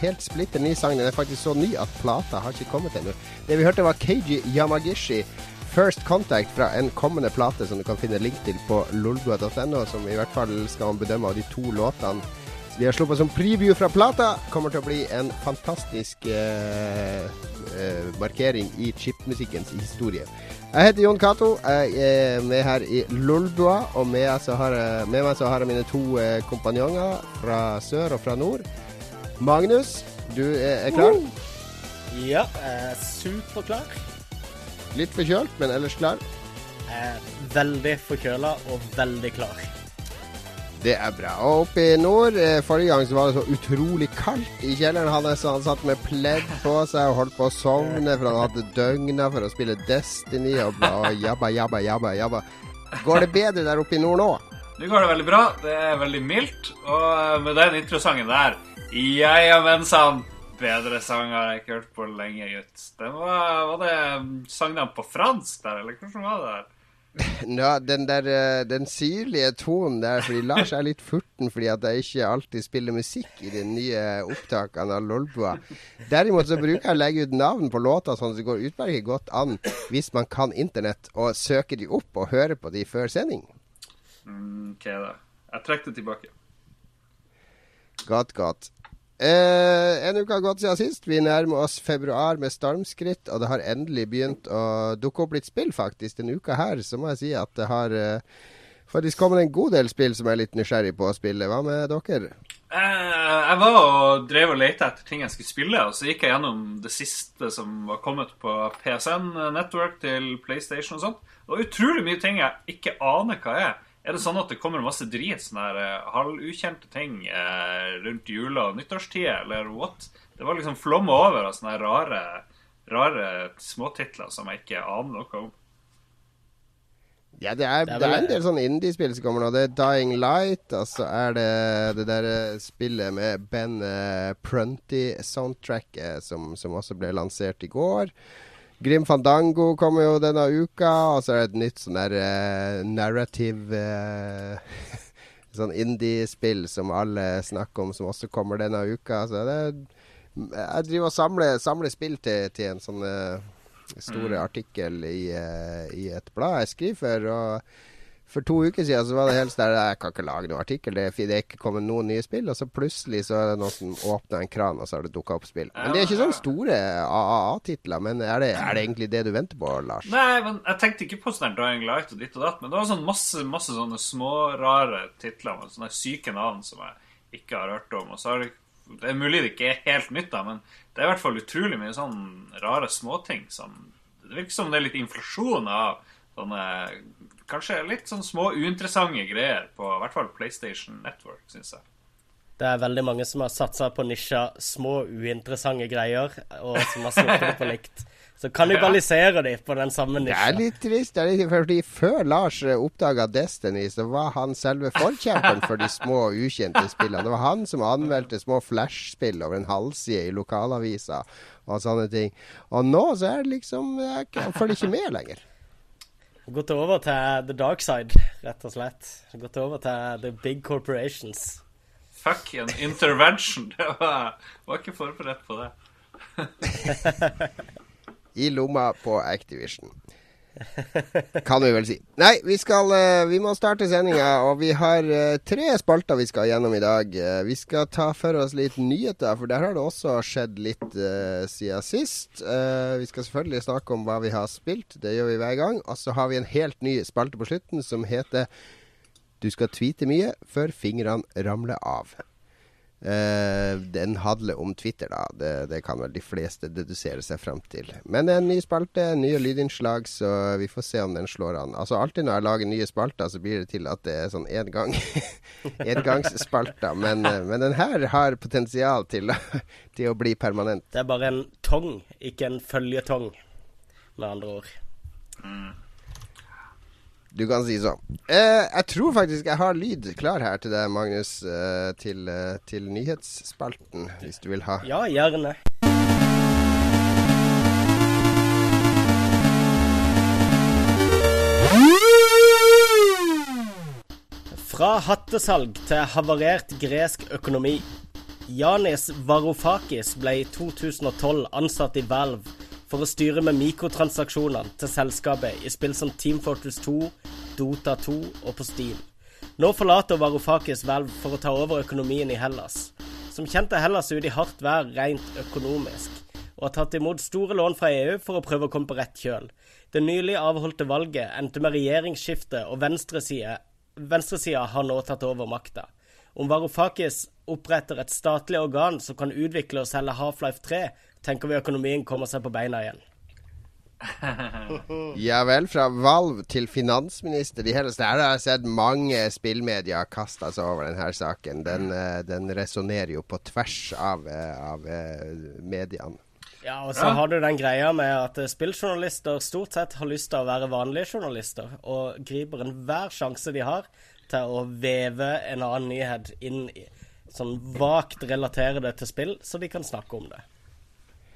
helt splitter ny sang. Den er faktisk så ny at plata har ikke kommet ennå. Det vi hørte, var Keiji Yamagishi. First Contact fra en kommende plate som du kan finne link til på lolbua.no, som i hvert fall skal man bedømme av de to låtene vi har sluppet som preview fra plata. Kommer til å bli en fantastisk eh, eh, markering i chipmusikkens historie. Jeg heter Jon Cato. Jeg er med her i Lolbua. Og med, har, med, meg så har jeg mine to eh, kompanjonger fra sør og fra nord. Magnus, du er, er klar? Ja, jeg er superklar. Litt forkjølt, men ellers klar? Jeg er veldig forkjøla og veldig klar. Det er bra. Og oppe i nord, eh, forrige gang så var det så utrolig kaldt i kjelleren hans. Han satt med pledd på seg og holdt på å sovne, for han hadde døgna for å spille Destiny og, og jabba, jabba, jabba, jabba. Går det bedre der oppe i nord nå? Nå går det veldig bra. Det er veldig mildt. Og eh, med den introsangen der Ja, ja, men sann. Bedre sang har jeg ikke hørt på lenge, gutt. Det var, var det Sang de på fransk der, eller hvordan var det? der? Ja, den der eh, den syrlige tonen der, fordi Lars er litt furten fordi at jeg ikke alltid spiller musikk i de nye opptakene av Lolbua. Derimot så bruker jeg å legge ut navn på låter sånn at det går utmerket godt an hvis man kan internett, og søker de opp og hører på de før sending. Mm, ok, da. Jeg trekker det tilbake. Godt, godt. Eh, en uke har gått siden sist. Vi nærmer oss februar med stormskritt, og det har endelig begynt å dukke opp litt spill, faktisk. Denne uka her så må jeg si at det har eh, faktisk kommet en god del spill som jeg er litt nysgjerrig på å spille. Hva med dere? Eh, jeg var og drev og lette etter ting jeg skulle spille, og så gikk jeg gjennom det siste som var kommet på PSN Network til PlayStation og sånt. Var utrolig mye ting jeg ikke aner hva er. Er det sånn at det kommer masse drit, sånne her uh, halvukjente ting uh, rundt jula og nyttårstid, eller what? Det var liksom flomma over av sånne rare, rare småtitler som jeg ikke aner noe om. Ja, det er, det er, det er en del sånne indie-spill som kommer nå. Det er Dying Light, og så er det det der eh, spillet med Ben uh, Prunty-soundtracket som, som også ble lansert i går. Grim Fandango kommer jo denne uka, og så er det et nytt sånn der uh, narrative uh, Sånn indie-spill som alle snakker om, som også kommer denne uka. Så det, er, jeg driver og samler, samler spill til, til, en sånn uh, store mm. artikkel i, i, et blad jeg skriver for. og for to uker siden så var det helt sånn Jeg kan ikke lage noen artikkel, det er, er ikke kommet noen nye spill. Og så plutselig så er det noen som åpner en kran, og så har det dukka opp spill. Men det er ikke sånne store AAA-titler. Men er det, er det, egentlig det du venter på, Lars? Nei, men jeg tenkte ikke på sånn Dying Light og ditt og datt. Men det var sånn masse, masse sånne små, rare titler med sånne syke navn som jeg ikke har hørt om. Og så har det det er mulig det ikke er helt nytt, da, men det er i hvert fall utrolig mye sånn rare småting som Det virker som det er litt inflasjon av sånne kanskje litt sånn små uinteressante greier på i hvert fall PlayStation Network, syns jeg. Det er veldig mange som har satsa på nisja små, uinteressante greier, og som har sluppet det på likt. Så kannibaliserer de på den samme nisja. Det er litt trist. Det er litt, fordi Før Lars oppdaga Destiny, så var han selve forkjemperen for de små, ukjente spillene. Det var han som anmeldte små flashspill over en halvside i lokalavisa og sånne ting. Og nå så er det liksom Jeg følger ikke med lenger. Gått over til the dark side, rett og slett. Gått over til the big corporations. Fuck en intervention. Det var, var ikke forberedt på det. I lomma på Activision. Kan vi vel si. Nei, vi skal uh, Vi må starte sendinga, og vi har uh, tre spalter vi skal gjennom i dag. Uh, vi skal ta for oss litt nyheter, for der har det også skjedd litt siden sist. vi skal selvfølgelig snakke om hva vi har spilt, det gjør vi hver gang. Og så har vi en helt ny spalte på slutten som heter Du skal tweete mye før fingrene ramler av. Uh, den handler om Twitter, da. Det, det, kan vel de fleste dedusere seg fram til. Men det er en ny spalte, nye lydinnslag, så vi får se om den slår an. Altså Alltid når jeg lager nye spalter, så blir det til at det er sånn engang engangsspalter. Men, uh, men den her har potensial til, til, å bli permanent. Det er bare en tong, ikke en føljetong, med andre ord. Mm. Du kan si sånn. Eh, jeg tror faktisk jeg har lyd klar her til deg, Magnus, eh, til, eh, til, nyhetsspalten, hvis du vil ha. Ja, gjerne. Fra hattesalg til havarert gresk økonomi. Janis Varoufakis ble i 2012 ansatt i Valve for å styre med mikrotransaksjonene til selskapet i spill som Team Fortress 2, Dota 2 og på Steam. Nå forlater Varoufakis hvelv for å ta over økonomien i Hellas. Som kjent er Hellas ute i hardt vær rent økonomisk, og har tatt imot store lån fra EU for å prøve å komme på rett kjøl. Det nylig avholdte valget endte med regjeringsskifte, og venstresida venstre har nå tatt over makta. Om Varoufakis oppretter et statlig organ som kan utvikle og selge Half-Life 3, tenker vi økonomien kommer seg på beina igjen. ja vel, fra Valv til finansminister De hele stedet. har sett mange spillmedier kaste seg over denne saken. Den, eh, den resonnerer jo på tvers av, eh, av eh, mediene. Ja, og så ja. har du den greia med at spilljournalister stort sett har lyst til å være vanlige journalister, og griper enhver sjanse de har til å veve en annen nyhet inn i sånn vagt relatere det til spill, så de kan snakke om det.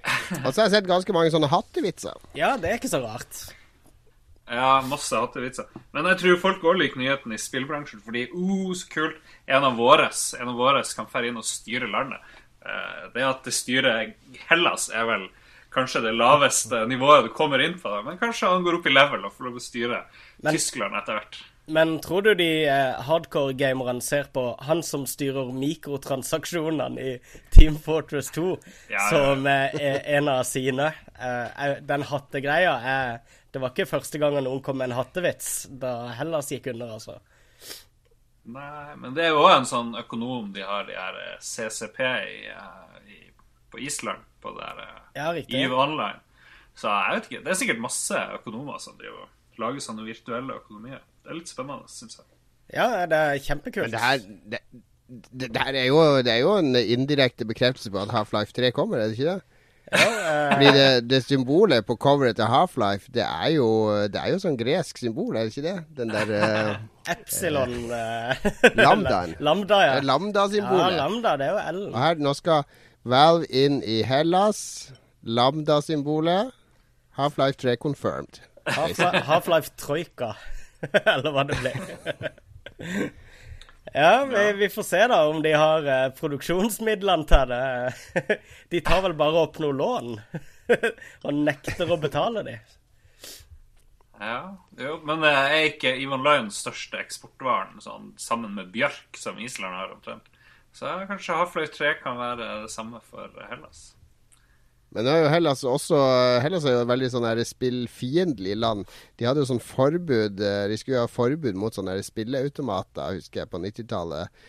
Og så har jeg sett ganske mange sånne hattevitser. Ja, det er ikke så rart. Ja, masse hattevitser. Men jeg tror folk òg liker nyheten i spillbransjen, fordi uh, så kult. En av våres, en av våres kan fære inn og styre landet. Eh, det at det styrer Hellas, er vel kanskje det laveste nivået du kommer inn på. Men kanskje han går opp i level og får lov å styre men, Tyskland etter hvert. Men tror du de eh, hardcore-gamerne ser på han som styrer mikrotransaksjonene i Team Fortress 2, ja, som eh, er en av sine? Eh, den hattegreia er Det var ikke første gangen noen kom med en hattevits da Hellas gikk under, altså. Nei, men det er jo òg en sånn økonom de har, de her eh, CCP i, eh, i, på Island, på det der eh, ja, EVE Online. Så jeg vet ikke. Det er sikkert masse økonomer som driver lager sånne virtuelle økonomier. Det er litt spennende, syns jeg. Ja, det er kjempekult. Men det her, det, det, det, er jo, det er jo en indirekte bekreftelse på at Half-Life 3 kommer, er det ikke det? Ja, uh... Fordi det, det, symbolet på coveret til Half-Life, det er jo Det er jo sånn gresk symbol, er det ikke det? Den der uh, Epsilon uh, Lambdaen. Lambda, ja. Lambda-symbolet. Ja, lambda, det er jo L. Og her, nå skal Valve inn i Hellas. Lambda-symbolet. Half-Life 3 confirmed. Half-Life Troika, eller hva det ble. Ja, vi, vi, får se da om de har uh, produksjonsmidlene til det. de tar vel bare opp noe lån og nekter å betale de. Ja, jo, men jeg er ikke Ivan Lyons største eksportvaren sånn, sammen med bjørk, som Island har omtrent? Så kanskje Half-Life 3 kan være det samme for Hellas. Men nå er jo Hellas også Hellas er jo et veldig sånn spillfiendtlig land. De hadde jo sånn forbud eh, De skulle jo ha forbud mot sånne spilleautomater, husker jeg, på 90-tallet.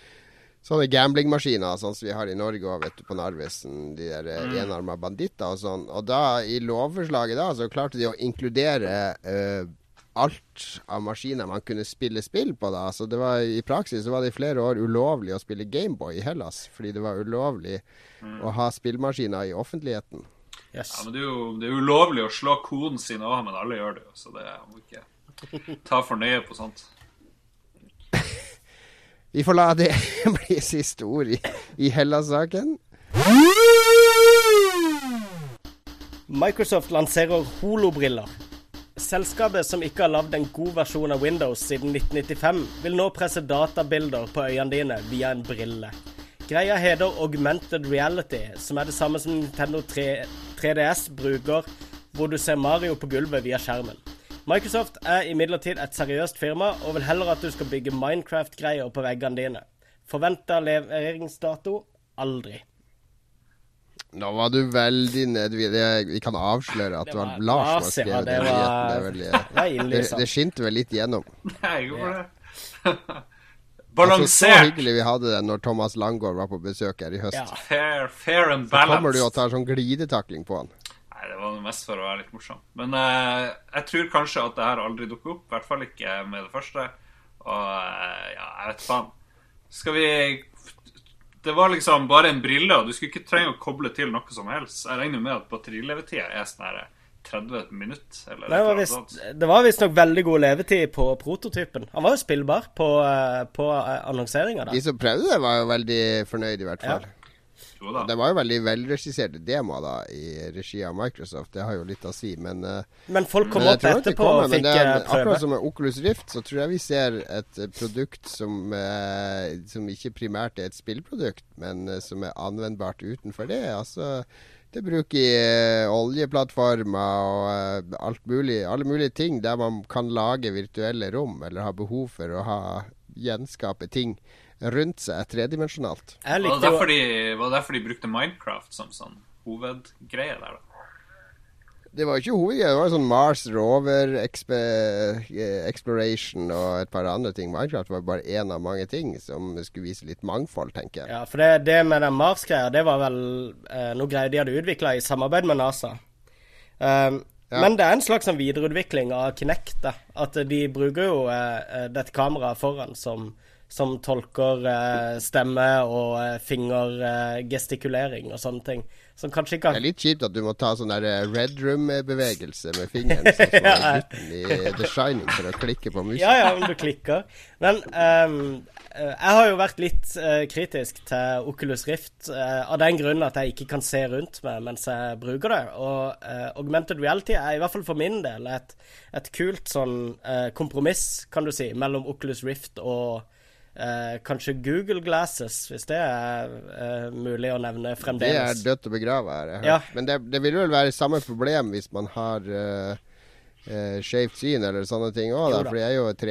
Sånne gamblingmaskiner, sånn som vi har i Norge og vet du, på Narvesen. De der eh, mm. enarma banditter og sånn. Og da, i lovforslaget da, så klarte de å inkludere uh, alt av maskiner man kunne spille spill på. da Så det var I praksis så var det i flere år ulovlig å spille Gameboy i Hellas. Fordi det var ulovlig mm. å ha spillmaskiner i offentligheten. Yes. Ja, men det er, jo, det er ulovlig å slå koden sin òg, men alle gjør det jo. Så det må ikke ta for nøye på sånt. Vi får la det bli siste ord i, i Hellas-saken. Microsoft lanserer holobriller. Selskapet som ikke har lagd en god versjon av Windows siden 1995, vil nå presse databilder på øynene dine via en brille. Greia heter augmented reality, som er det samme som Nintendo 3, 3DS bruker, hvor du ser Mario på gulvet via skjermen. Microsoft er imidlertid et seriøst firma, og vil heller at du skal bygge Minecraft-greier på veggene dine. Forventa leveringsdato aldri. Nå var du veldig nede Vi kan avsløre at det var, det var Lars som har skrevet det. Var, Det, det, det, skinte vel litt gjennom. Nei, jeg gjorde det. Balansert. Altså, så hyggelig vi hadde det når Thomas Langgaard var på besøk her i høst. Ja. Fair, fair and balanced. Så kommer du og tar sånn glidetakling på han. Nei, det var mest for å være litt morsom. Men uh, jeg tror kanskje at det her aldri dukker opp. I hvert fall ikke med det første. Og uh, ja, jeg vet faen. Skal vi det var liksom bare en brille, og du skulle ikke trenge å koble til noe som helst. Jeg regner med at batterilevetida er sånn her 30 minutter. Eller det, var vist, det var visstnok veldig god levetid på prototypen. Han var jo spillbar på, eh, på eh, annonseringa. De som prøvde det, var jo veldig fornøyd, i hvert fall. Ja. Det var jo veldig velregisserte demoer da, i regi av Microsoft. Det har jo litt å si, men uh, Men folk kom opp etterpå og fikk prøve. Akkurat som med Oculus Rift, så tror jeg vi ser et produkt som, uh, som ikke primært er et spillprodukt, men uh, som er anvendbart utenfor det. Altså det bruker oljeplattformer og alt mulig, alle mulige ting der man kan lage virtuelle rom, eller ha behov for å ha gjenskape ting rundt seg tredimensjonalt. Var det derfor de, var det derfor de brukte Minecraft som sånn hovedgreie der, da? Det var jo ikke hovedgreia. Det var sånn Mars Rover exp Exploration og et par andre ting. Minecraft var bare én av mange ting som skulle vise litt mangfold, tenker jeg. Ja, for det, det med den Mars-greia, det var vel eh, noe greier de hadde utvikla i samarbeid med NASA. Um, ja. Men det er en slags sånn videreutvikling av Kinect. Da. At de bruker jo eh, eh dette kameraet foran som som tolker eh, stemme og eh, fingergestikulering og sånne ting. Som kanskje ikke har Det er litt kjipt at du må ta sånn der eh, red room-bevegelse med fingeren, sånn som ja. i The Shining, for å klikke på musen. Ja, ja, men du klikker. Men um, jeg har jo vært litt uh, kritisk til Oculus Rift uh, av den grunn at jeg ikke kan se rundt meg mens jeg bruker det. Og uh, augmented reality er i hvert fall for min del et, et kult sånn kompromiss, kan du si, mellom Oculus Rift og Eh, kanskje Google Glasses, hvis det er eh, mulig å nevne fremdeles. Det er dødt og begrava her. Ja. Men det, det, vil vel være samme problem hvis man har uh, uh, skjevt syn eller sånne ting òg, for det er jo et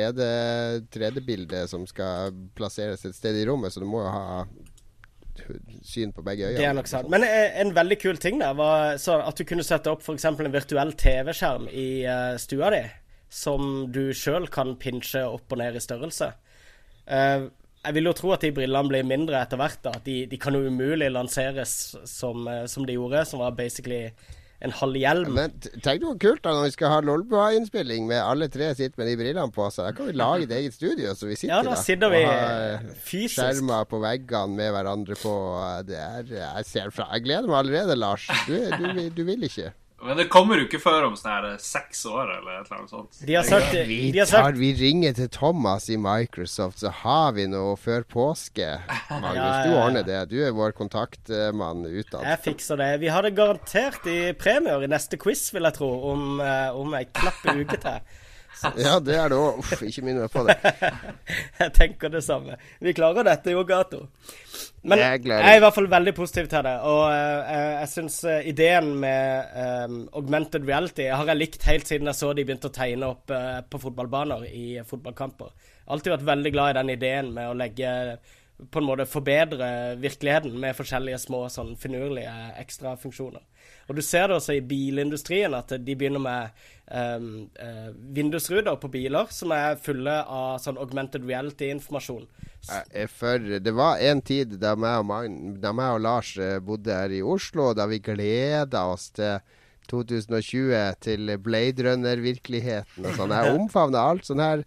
3D-bilde som skal plasseres et sted i rommet, så du må jo ha syn på begge øyene. Det nok sant. Men en, en veldig kul ting der var at du kunne sette opp f.eks. en virtuell TV-skjerm i uh, stua di, som du sjøl kan pinche opp og ned i størrelse. Uh, jeg vil jo tro at de brillene blir mindre etter hvert. da. De, de kan jo umulig lanseres som, uh, som, de gjorde, som var basically en halv hjelm. Men tenk hvor kult da når vi skal ha Lolbua-innspilling med alle tre sitter med de brillene på seg. Da kan vi lage et eget studio, så vi sitter ja, da. Sitter vi og fysisk. skjermer på veggene med hverandre på. Det er, jeg ser fra Jeg gleder meg allerede, Lars. Du, du, du vil ikke. Men det kommer jo ikke før om sånn her eh, seks år, eller et eller annet sånt. De har sagt, vi, de har sagt... Tar, vi ringer til Thomas i Microsoft, så har vi noe før påske. Magnus, ja, ja, du ordner det. Du er vår kontaktmann utad. Jeg fikser det. Vi har det garantert i premier i neste quiz, vil jeg tro, om, uh, om ei knapp uke til. Ja, det er det òg. Uff, ikke minn meg på det. jeg tenker det samme. Vi klarer dette jo, Gato. Men jeg, jeg, er i hvert fall veldig positiv til det. Og uh, jeg syns uh, ideen med um, augmented reality har jeg likt helt siden jeg så de begynte å tegne opp uh, på fotballbaner i fotballkamper. Alltid vært veldig glad i den ideen med å legge på en måte forbedre virkeligheten med forskjellige små sånn finurlige ekstrafunksjoner. Og du ser det også i bilindustrien at de begynner med um, uh, vindusruter på biler som er fulle av sånn augmented reality-informasjon. For det var en tid da meg og, og Lars eh, bodde her i Oslo, da vi gleda oss til 2020 til Blade Runner-virkeligheten og sånn. Jeg omfavna alt sånn her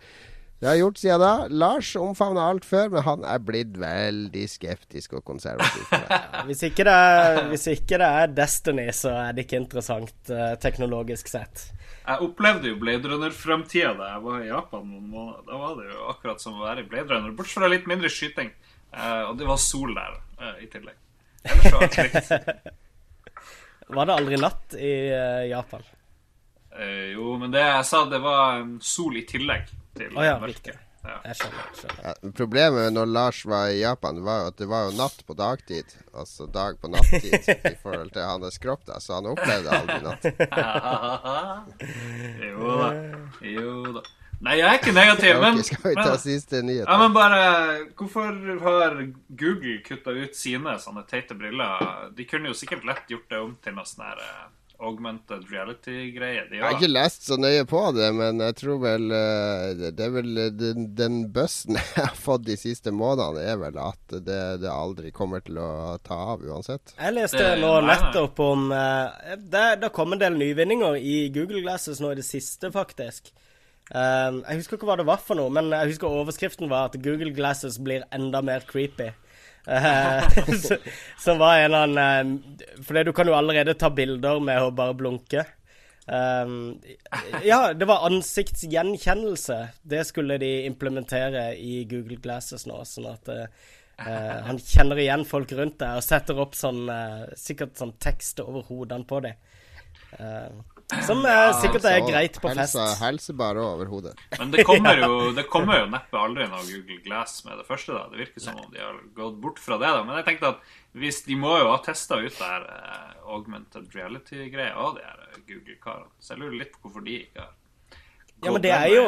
det har jeg gjort siden da. Lars omfavna alt før, men han er blitt veldig skeptisk og konservativ. ja, hvis, ikke er, hvis, ikke det er, Destiny, så er det ikke interessant uh, teknologisk sett. Jeg opplevde jo Blade Runner-framtida da jeg var i Japan noen måneder. Da var det jo akkurat som å være i Blade Runner, bortsett fra litt mindre skyting. Uh, og det var sol der uh, i tillegg. Ellers var det slikt. var det aldri natt i Japan? jo, men det jeg sa, det var sol i tillegg til oh, ja, mørket. Ja. Jeg skjønner. skjønner. Ja, problemet når Lars var i Japan, var jo at det var jo natt på dagtid. Altså dag på nattid i forhold til hans kropp, da, så han opplevde aldri natt. jo da. Jo da. Nei, jeg er ikke negativ, men okay, Skal vi ta men, siste nyhet? Ja, men bare Hvorfor har Google kutta ut sine sånne teite briller? De kunne jo sikkert lett gjort det om til noe sånn her eh, augmented reality-greie. Jeg har ikke lest så nøye på det, men jeg tror vel eh, Det er vel den, den bussen jeg har fått de siste månedene, er vel at det, det aldri kommer til å ta av uansett. Jeg leste det, nå nettopp om uh, det, det kom en del nyvinninger i Google Glasses nå i det siste, faktisk. Jeg husker ikke hva det var for noe, men jeg husker overskriften var at Google Glasses blir enda mer creepy. Som var en eller annen uh, For du kan jo allerede ta bilder med å bare blunke. Um, ja, det var ansiktsgjenkjennelse. Det skulle de implementere i Google Glasses nå. Sånn at Uh, han kjenner igjen folk rundt deg og setter opp sånn uh, sikkert sånn tekst over hodene på dem. Uh, som ja, sikkert er greit på helse, fest. Helsebar over hodet. Men det kommer, jo, det kommer jo neppe aldri noe Google Glass med det første. da Det virker som om de har gått bort fra det. da Men jeg tenkte at hvis de må jo ha testa ut det her augmented reality-greia og de her Google-karene. Så jeg lurer litt på hvorfor de ikke har ja, men det er, jo,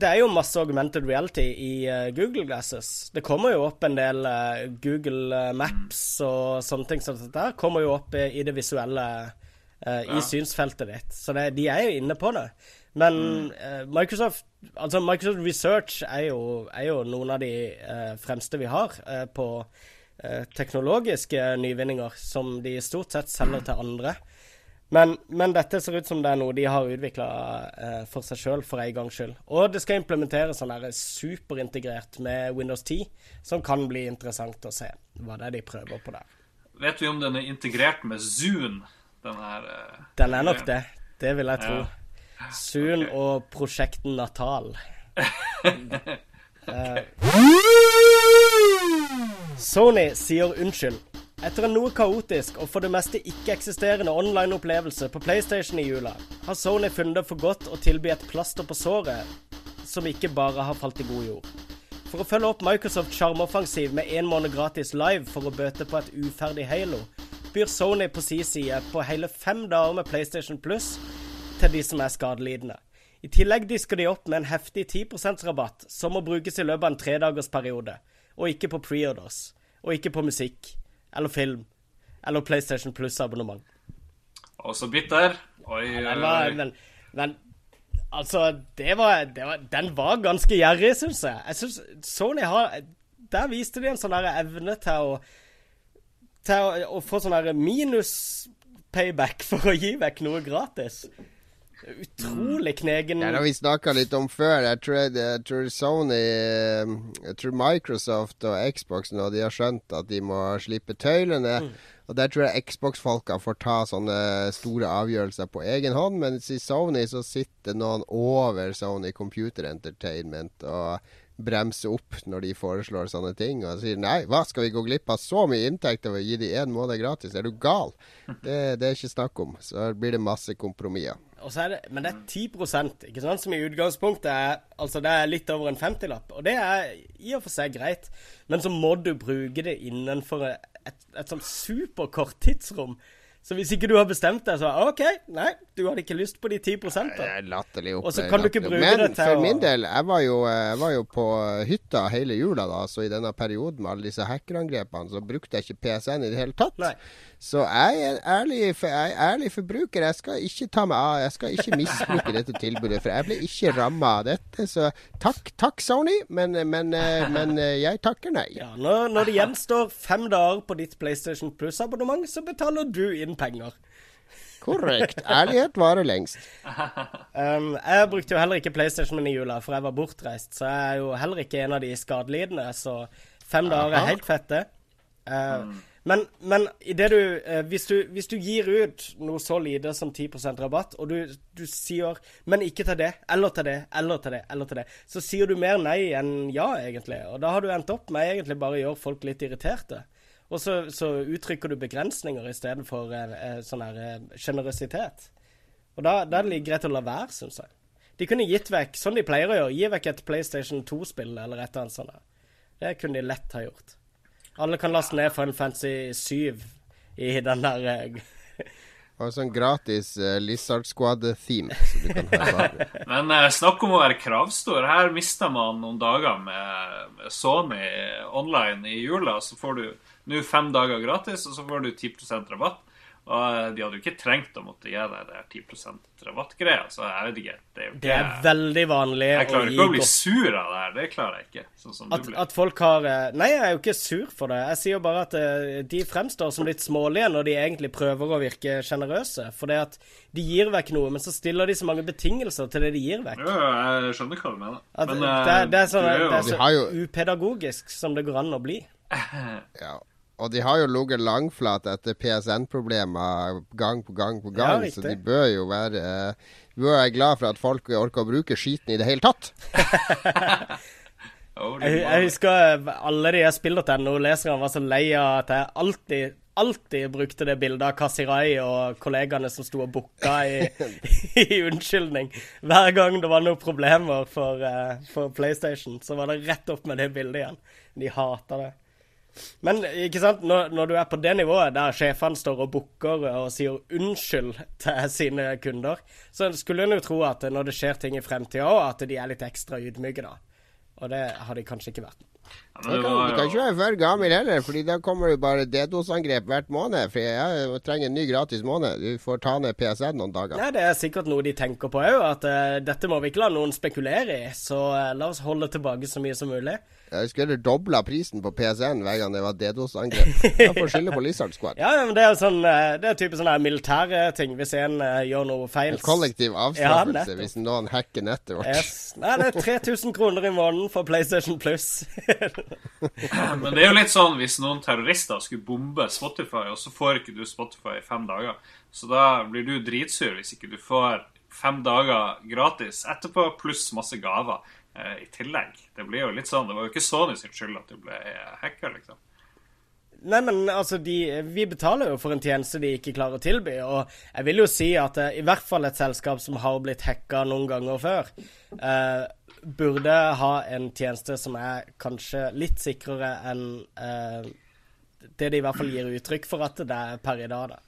det er jo masse augmented reality i uh, Google Glasses. Det kommer jo opp en del uh, Google Maps og sånne ting som dette kommer jo opp i det visuelle ja. i synsfeltet ditt. Så det, de er jo inne på det. Men mm. Microsoft, altså Microsoft Research er jo, er jo noen av de fremste vi har på teknologiske nyvinninger, som de stort sett selger til andre. Men, men, dette ser ut som det er noe de har utvikla for seg sjøl for en gangs skyld. Og det skal implementeres sånn superintegrert med Windows 10, som kan bli interessant å se hva det er de prøver på der. Vet vi om den er integrert med Zoon? Den, her, uh, den er nok det. Det vil jeg tro. Ja. Zoon okay. og prosjekten Natal. eh, Sony sier unnskyld. Etter en noe kaotisk og for det meste ikke-eksisterende online-opplevelse på PlayStation i jula, har Sony funnet det for godt å tilby et plaster på såret som ikke bare har falt i god jord. For å følge opp Microsofts sjarmoffensiv med én måned gratis live for å bøte på et uferdig Halo, byr Sony på sin side på hele fem dager med PlayStation Plus til de som er skadelidende. I tillegg disker de opp med en heftig 10% rabatt som må brukes i løpet av en tredagersperiode, og ikke på preorders, og ikke på musikk eller film. Eller PlayStation Pluss-abonnement. Og så bitter. Oi, ja, var, men, men altså, det var, det var, Den var ganske gjerrig, syns jeg. Jeg syns Sony har Der viste de en sånn evne til å Til å, å få sånn minus-payback for å gi vekk noe gratis. Utrolig knegen Det har vi snakka litt om før. Jeg tror, jeg tror, Sony Jeg tror Microsoft og Xbox nå De har skjønt at de må slippe tøylene. Mm. Og Der tror jeg Xbox-folka får ta sånne store avgjørelser på egen hånd. Mens i Sony så sitter noen over Sony Computer Entertainment og bremser opp når de foreslår sånne ting. Og sier nei, hva skal vi gå glipp av så mye inntekt av å gi de én måned gratis? Er du gal? Det, det er ikke snakk om. Så blir det masse kompromisser. Det, men det er 10 ikke sant, som i utgangspunktet er Altså det er litt over en 50-lapp. Og det er i og for seg greit, men så må du bruke det innenfor et, et, et sånn superkort tidsrom. Så hvis ikke du har bestemt deg, så OK, nei, du hadde ikke lyst på de 10% Det er latterlig opp. Og så kan du ikke bruke Men det til for min del, jeg var, jo, jeg var jo på hytta hele jula, da, så i denne perioden med alle disse hackerangrepene, så brukte jeg ikke PSN i det hele tatt. Nei. Så jeg er, ærlig, jeg er ærlig forbruker. Jeg skal ikke ta meg av Jeg skal ikke misbruke dette tilbudet, for jeg ble ikke ramma av dette. Så takk, takk Sony, men, men, eh, men eh, jeg takker nei. Ja, når, når det gjenstår fem dager på ditt PlayStation Plus-abonnement, så betaler du inn penger. Korrekt. Ærlighet varer lengst. Um, jeg brukte jo heller ikke PlayStation min i jula, for jeg var bortreist. Så jeg er jo heller ikke en av de skadelidende. Så fem dager er helt fette. Uh, mm. Men, men du, eh, hvis, du, hvis, du, gir ut noe så lite som 10% rabatt, og du, du, sier 'men ikke til det', eller til det, eller til det, eller til det, så sier du mer nei enn ja, egentlig. Og da har du endt opp med egentlig bare å gjøre folk litt irriterte. Og så, så uttrykker du begrensninger istedenfor eh, eh, sånn her. Eh, og da, da er det litt greit å la være, syns jeg. De kunne gitt vekk, sånn de pleier å gjøre, gi vekk et PlayStation 2-spill eller et eller annet sånt. Det kunne de lett ha gjort. Alle kan laste ned Final Fantasy 7 i den der uh, Og sånn gratis uh, Lizard Squad-theme. Men uh, snakk om å være kravstor. Her mista man noen dager med, med Sony online i jula. Så får du nå fem dager gratis, og så får du 10% rabatt. Og eh, de hadde jo ikke trengt å måtte gi deg det 10 rabattgreia. Så jeg vet ikke. Det er, ikke, det er veldig vanlig Jeg klarer ikke å, bli sur av det her. Det klarer jeg ikke. Sånn at, at, folk har eh, Nei, jeg er jo ikke sur for det. Jeg sier jo bare at uh, de fremstår som litt smålige når de egentlig prøver å virke sjenerøse. For det at de gir vekk noe, men så stiller de så mange betingelser til det de gir vekk. Ja, jeg skjønner hva du mener. At, men, det, det, er sånn, det, er så upedagogisk som det går an å bli. ja. Og de har jo ligget langflat etter PSN-problemer gang på gang på gang, ja, så de bør jo være uh, bør være glad for at folk orker å bruke skiten i det hele tatt. Jeg, jeg husker alle de spill.no-leserne var så lei av at jeg alltid alltid brukte det bildet av Kasirai og kollegaene som sto og booka i, i, unnskyldning. Hver gang det var noen problemer for, uh, for, PlayStation, så var det rett opp med det bildet igjen. De hata det. Men ikke sant, når, når, du er på det nivået der sjefene står og booker og sier unnskyld til sine kunder, så skulle en jo tro at når det skjer ting i fremtida òg, at de er litt ekstra ydmyke, da. Og det har de kanskje ikke vært. Ja, du, kan, du kan ikke være for gammel heller, Fordi da kommer det bare DDoS-angrep hvert måned. For jeg trenger en ny gratis måned. Du får ta ned PSN noen dager. Nei, Det er sikkert noe de tenker på òg, at uh, dette må vi ikke la noen spekulere i. Så uh, la oss holde tilbake så mye som mulig. Jeg skulle heller dobla prisen på PSN hver gang det var DDoS-angrep. Jeg får skylde på Lizard Squad. ja, men det er jo sånn eh, Det er type sånne militære ting. Hvis en uh, gjør noe feil En kollektiv avstraffelse ja, hvis noen hacker nettet vårt. Yes. Nei, det er 3000 kroner i måneden for PlayStation Plus. men det er jo litt sånn hvis noen terrorister skulle bombe Spotify, og så får ikke du Spotify i fem dager. Så da blir du dritsur hvis ikke du får fem dager gratis etterpå, pluss masse gaver. Eh, i tillegg. Det blir jo litt sånn, det var jo ikke Sony sin skyld at du ble hacka, liksom. Nei, men altså, de, vi betaler jo for en tjeneste de ikke klarer å tilby. Og jeg vil jo si at uh, i hvert fall et selskap som har blitt hacka noen ganger før, eh, burde ha en tjeneste som er kanskje litt sikrere enn eh, det de i hvert fall gir uttrykk for at det er per i dag. da.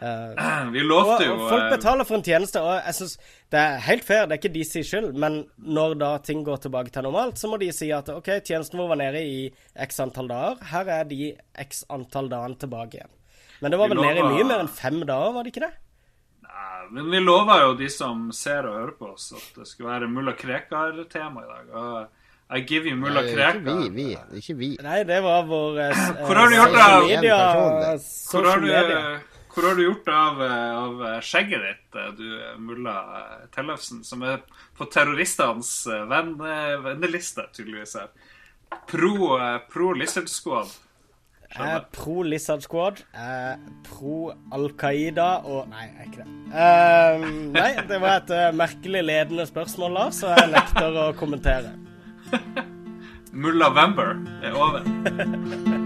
Uh, vi lovte jo Folk eh, betaler for en tjeneste, og jeg syns det er helt fair, det er ikke de sin skyld, men når da ting går tilbake til normalt, så må de si at OK, tjenesten vår var nede i x antall dager, her er de x antall dagene tilbake igjen. Men det var vel lover... nede i mye mer enn fem dager, var det ikke det? Nei, men vi lova jo de som ser og hører på oss, at det skulle være mulla Krekar-tema i dag. og I give you mulla Krekar. Ikke vi, vi. Ikke vi. Nei, det var vår uh, Hvor har du gjort det? Media, Hvor har du hvor har du gjort av, av skjegget ditt, du mulla Tellefsen, som er på terroristenes venn, venneliste, tydeligvis her? Pro, pro Lizard Squad. Jeg er pro Lizard Squad. Jeg er pro Al Qaida og Nei, jeg er ikke det. Uh, nei, det var et uh, merkelig ledende spørsmål, Lars, så jeg nekter å kommentere. Mulla Vember er over.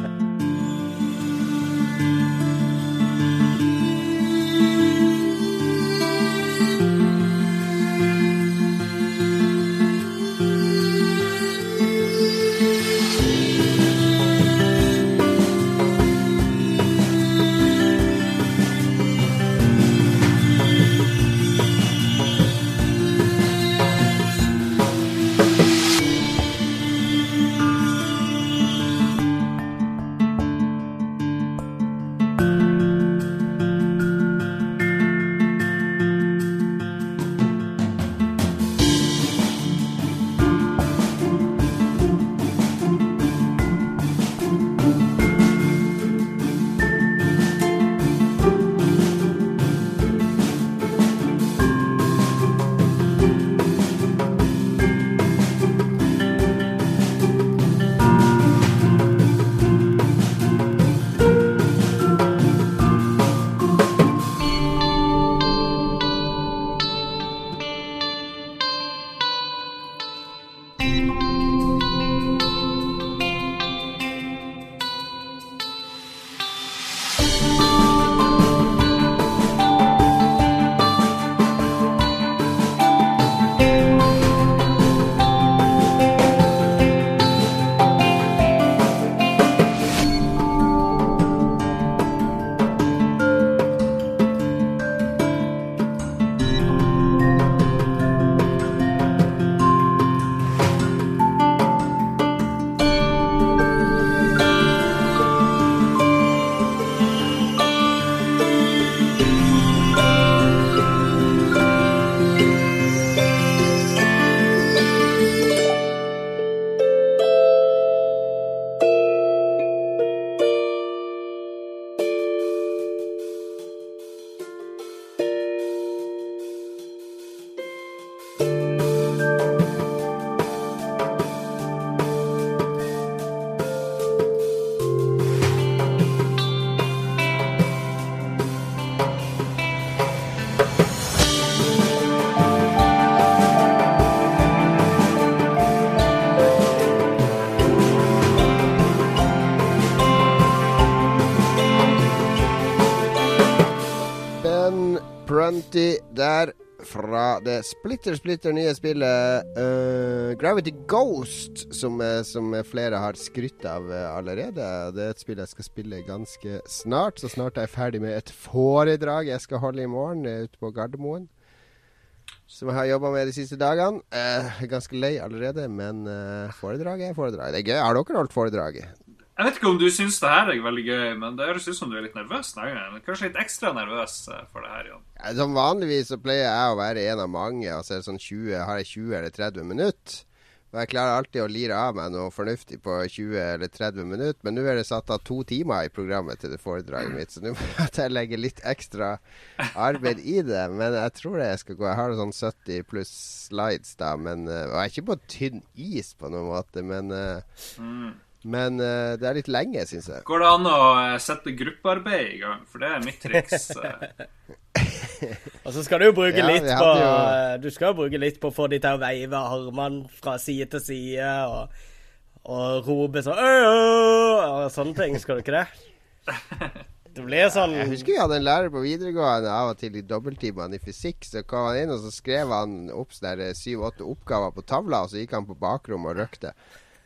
det splitter, splitter nye spillet uh, Gravity Ghost, som, som, flere har skrytt av uh, allerede. Det er et spill jeg skal spille ganske snart, så snart er jeg ferdig med et foredrag jeg skal holde i morgen uh, ute på Gardermoen. Som jeg har jobba med de siste dagene. ganske lei allerede, men foredrag er foredrag. Det er gøy. Har dere holdt foredraget? Jeg vet ikke om du syns det her er veldig gøy, men det høres ut som du er litt nervøs denne gangen. Kanskje litt ekstra nervøs eh, for det her, Jan? Ja, som vanligvis så pleier jeg å være en av mange, Altså er det sånn 20, har jeg 20 eller 30 minutter. Og jeg klarer alltid å lire av meg noe fornuftig på 20 eller 30 minutter, men nå er det satt av to timer i programmet til det foredraget mitt, så nå må jeg legge litt ekstra arbeid i det. Men jeg tror det jeg skal gå. Jeg har sånn 70 pluss slides da, men, eh, og jeg er ikke på tynn is på noen måte, men uh, mm. Men uh, det er litt lenge, syns jeg. Går det an å eh, sette gruppearbeid i gang? For det er mitt triks. Eh. og så skal du jo bruke ja, litt på jo... Du skal jo bruke litt på å få de til å veive armene fra side til side og, og rope sånn Og sånne ting. Skal du ikke det? Det blir sånn Jeg husker vi hadde en lærer på videregående av og til i dobbelttimene i fysikk. Så kom han inn og så skrev han opp syv-åtte oppgaver på tavla, og så gikk han på bakrommet og røkte.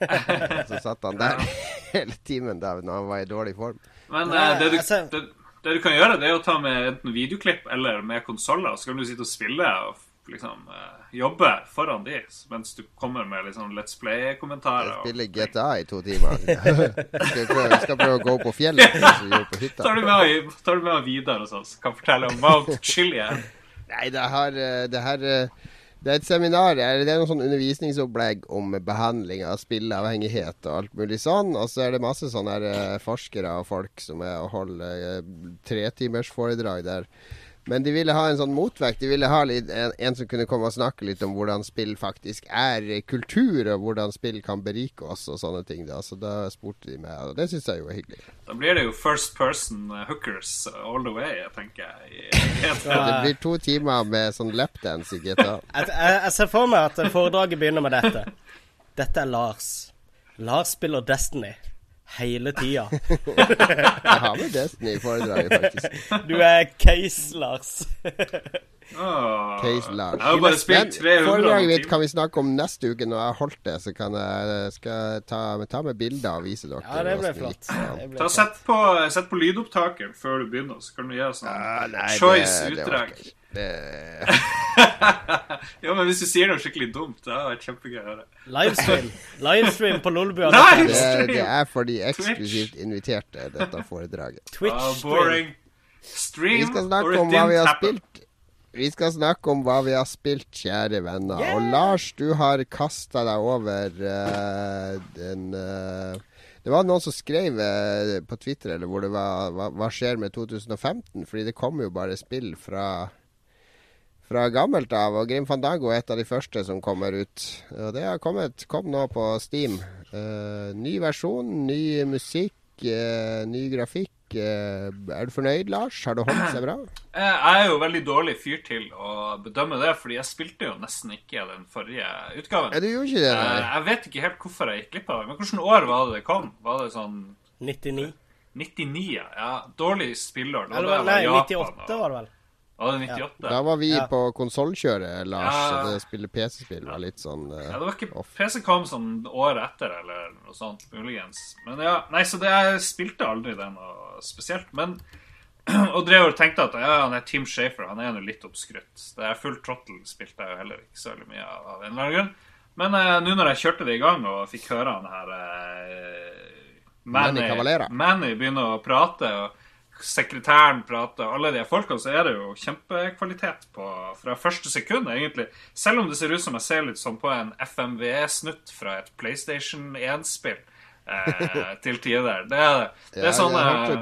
så satt han der hele timen da når han var i dårlig form. Men uh, det, du, det, det, du, kan gjøre, det er å ta med enten videoklipp eller med konsoller. Så kan du sitte og spille og liksom uh, jobbe foran de mens du kommer med liksom Let's Play-kommentarer. Spille GTA i to timer. skal, prøve, skal prøve å gå på fjellet. På hytta. tar, du med, tar du med Vidar hos oss? Kan fortelle om Mount Chilian. Nei, det har, eh, det har det er et seminar, eller det er noe sånn undervisningsopplegg om behandling av spilleavhengighet og alt mulig sånn. Og så er det masse sånne eh, forskere og folk som er og holder uh, tretimersforedrag der men de ville ha en sånn motvekt. De ville ha litt, en, en, som kunne komme og snakke litt om hvordan spill faktisk er kultur, og hvordan spill kan berike oss og sånne ting. Da. Så da spurte de meg, og det syns jeg jo er hyggelig. Da blir det jo first person hookers all the way, tenker jeg. ja, det blir to timer med sånn lapdance i GTA. jeg, jeg, jeg ser for meg at foredraget begynner med dette. Dette er Lars. Lars spiller Destiny hele tida. jeg har med Destiny-foredraget, faktisk. Du er Case, Lars. Oh, Case Lars. Jeg har bare spilt 300 Foredraget mitt kan vi snakke om neste uke. Når jeg har holdt det, så kan jeg skal ta, ta med bilder og vise dere. Ja, det ble flott. Litt, Ta Sett på, sett på lydopptaket før du begynner, så kan du gjøre sånn ah, choice utdrag. ja, men hvis du sier noe skikkelig dumt, det hadde vært kjempegøy å høre. Livestream. Livestream på Lolbua. Det, det, er for de eksklusivt inviterte, dette foredraget. Twitch uh, boring. Stream vi skal snakke om hva vi har spilt. Vi skal snakke om hva vi har spilt, kjære venner. Yeah. Og Lars, du har kasta deg over uh, den uh, det var noen som skrev uh, på Twitter eller hvor det var hva, hva skjer med 2015? Fordi det kommer jo bare spill fra fra gammelt av. Og Grim Fandango er et av de første som kommer ut. Og det har kommet, kom nå på Steam. Ny versjon, ny musikk, ny grafikk. Uh, er du fornøyd, Lars? Har det holdt seg bra? Jeg er jo veldig dårlig fyr til å bedømme det, fordi jeg spilte jo nesten ikke den forrige utgaven. Ja, du gjorde ikke det, der. Jeg vet ikke helt hvorfor jeg gikk glipp av det. Men hvilket år var det det kom? Var det sånn 99. 99, ja. ja dårlig spillår. Eller, nei, 98 var det vel. Var det 98? Ja. Da var vi ja. på konsollkjøret, Lars. Ja. Det spille PC-spill var litt sånn uh, Ja, det var ikke PC kom sånn året etter, eller noe sånt, muligens. Men ja, nei, så det, jeg spilte aldri det noe spesielt. Men Og drev og tenkte at ja, han er Tim Shafer, han er jo litt oppskrytt. Det er Full Trottle spilte jeg jo heller ikke så veldig mye av, av en eller annen grunn. Men uh, nå når jeg kjørte det i gang og fikk høre han her uh, Manny, Manny begynne å prate og sekretæren prater, alle de folkene, så er det jo kjempekvalitet på fra første sekund, egentlig. Selv om det ser ut som jeg ser litt sånn på en FMVE-snutt fra et PlayStation 1-spill. Eh, til tider. Det er, det er ja, sånn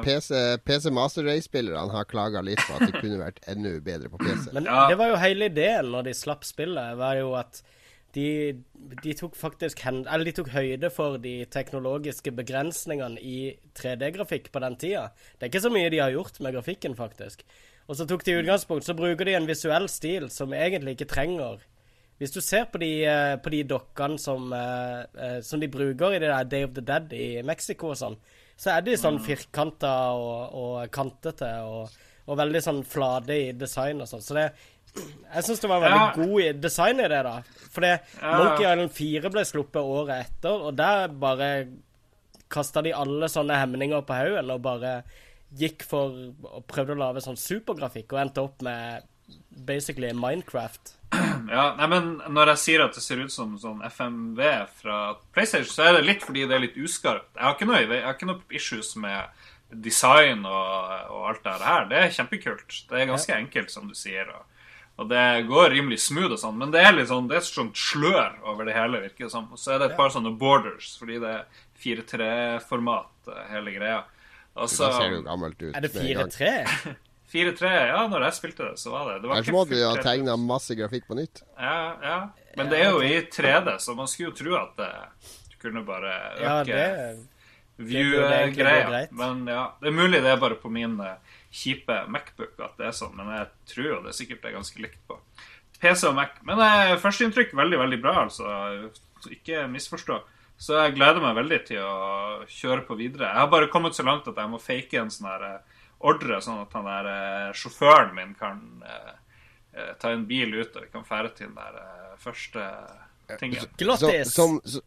PC, PC Master Race-spillerne har klaga litt på at det kunne vært enda bedre på PC. Men ja. det var jo hele ideen når de slapp spillet, var jo at de, de, tok faktisk Eller de tok høyde for de teknologiske begrensningene i 3D-grafikk på den tida. Det er ikke så mye de har gjort med grafikken, faktisk. Og så tok de utgangspunkt, så bruker de en visuell stil som egentlig ikke trenger Hvis du ser på de, eh, på de dokkene som, eh, eh, som, de bruker i det der Day of the Dead i Mexico og sånn, så er de sånn mm. firkanta og, og kantete og Og veldig sånn flate i design og sånn. Så det Jeg syns det var veldig ja. god design i det, da. Fordi ja. Monkey Island 4 ble sluppet året etter, og der bare kasta de alle sånne hemninger på haugen og bare gikk for og prøvde å lage sånn supergrafikk og endte opp med basically Minecraft. Ja, nei, men når jeg sier at det ser ut som sånn FMV fra PlayStation, så er det litt fordi det er litt uskarpt. Jeg har ikke noe, jeg har ikke noe issues med design og, og, alt det her. Det er kjempekult. Det er ganske ja. enkelt, som du sier. Og, og, det går rimelig smooth og sånn, men det er litt sånn Det er sånn slør over det hele, virker det sånn. Og så er det et par sånne borders, fordi det er 4-3-format, eh, hele greia. Og så, ser det jo gammelt ut. Er det 4-3? 4-3, ja, når jeg spilte det, så var det det var Ellers måtte de ha tegna masse grafikk på nytt. Ja, ja. Men det er jo i 3D, så man skulle jo tro at det, kunne bare øke ja, view-greia. Men ja, det er mulig det er bare på min uh, kjipe Macbook at det er sånn, men jeg tror jo det sikkert er ganske likt på PC og Mac. Men eh, førsteinntrykk veldig, veldig bra, altså. Ikke misforstå. Så jeg gleder meg veldig til å kjøre på videre. Jeg har bare kommet så langt at jeg må fake en sånn her uh, ordre, sånn at han der eh, sjåføren min kan eh, eh, ta en bil ut, og vi kan fære til den der første tingen. Som, som,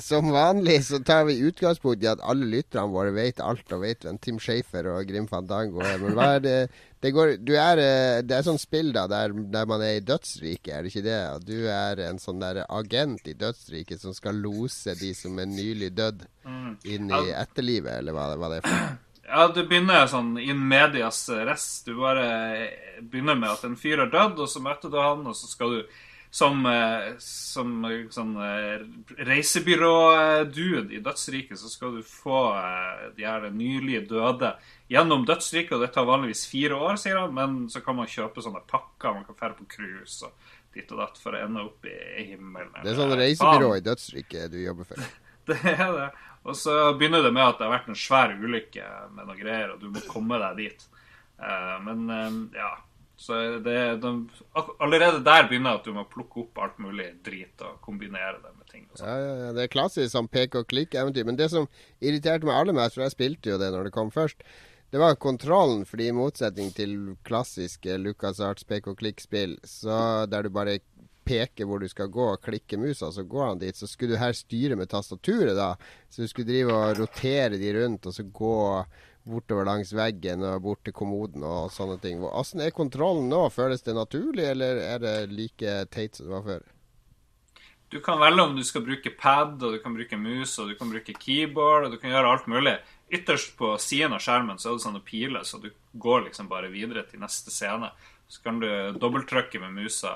som, vanlig så tar vi utgangspunkt i at alle lytterne våre vet alt og vet hvem Tim Shafer og Grim Fandango er. Men hva er det det, går, er, det er sånn spill da der, der, man er i dødsriket, er det ikke det? Du er en sånn der agent i dødsriket som skal lose de som er nylig dødd, mm. inn i etterlivet, eller hva, hva det er for ja, du begynner sånn in medias res. Du bare begynner med at en fyr er dødd, og så møter du han, og så skal du som, eh, som sånn eh, reisebyrå-dude i dødsriket, så skal du få eh, de her nylig døde gjennom dødsriket. Og det tar vanligvis fire år, sier han, men så kan man kjøpe sånne pakker. Man kan dra på cruise og ditt og datt for å ende opp i, himmelen. Det er sånn reisebyrå i dødsriket du jobber for? det er det. Og så begynner det med at det har vært en svær ulykke med noe greier, og du må komme deg dit. Men ja. Så det, de, allerede der begynner at du må plukke opp alt mulig drit og kombinere det med ting. Ja, ja, ja, Det er klassisk sånn pek og klikk-eventyr. Men det som irriterte meg aller mest, for jeg spilte jo det når det kom først, det var kontrollen. fordi i motsetning til klassiske Lucas Arts pek og klikk-spill, der du bare peker hvor du skal gå og klikke musa, så går han dit. Så skulle du her styre med tastaturet, da. Så du skulle drive og rotere de rundt, og så gå bortover langs veggen og bort til kommoden og sånne ting. Hvordan er kontrollen nå? Føles det naturlig, eller er det like teit som det var før? Du kan velge om du skal bruke pad, og du kan bruke mus, og du kan bruke keyboard, og du kan gjøre alt mulig. Ytterst på siden av skjermen så er det sånne piler, så du går liksom bare videre til neste scene. Så kan du dobbelttrykke med musa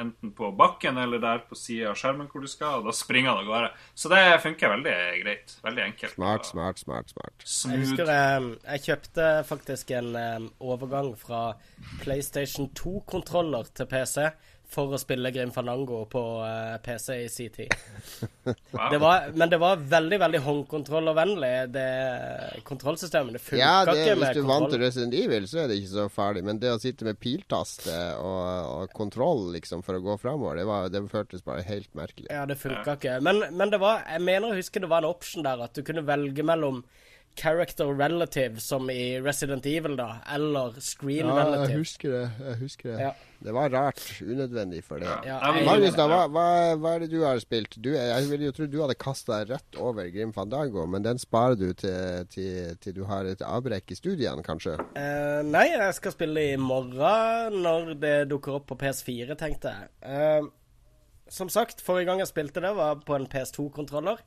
enten på bakken eller der på sida av skjermen hvor du skal, og da springer han av gårde. Så det funker veldig greit. Veldig enkelt. Smart, smart, smart. smart. Smooth. Jeg husker jeg, jeg kjøpte faktisk en um, overgang fra PlayStation 2-kontroller til PC for å spille Grim Fanango på uh, eh, PC i sin tid. Wow. Det var, men det var veldig veldig håndkontrollervennlig, det kontrollsystemet. Det funka ja, det, ikke med kontroll. Hvis du vant til Resident Evil, så er det ikke så farlig. Men det å sitte med piltaste og, og kontroll liksom for å gå framover, det, det føltes bare helt merkelig. Ja, det funka ikke. Men, men, det var Jeg mener å huske det var en option der at du kunne velge mellom character relative, som i Resident Evil, da, eller screen ja, relative. Jeg husker det. jeg husker Det Ja. Det var rart. Unødvendig for det. Ja, Magnus, da, hva, hva, hva, er det du har spilt? Du, jeg ville jo tro du hadde kasta deg rett over Grim Fandango, men den sparer du til, til, til du har et avbrekk i studiene, kanskje? Uh, nei, jeg skal spille i morgen, når det dukker opp på PS4, tenkte jeg. Uh, som sagt, forrige gang jeg spilte det, var på en PS2-kontroller.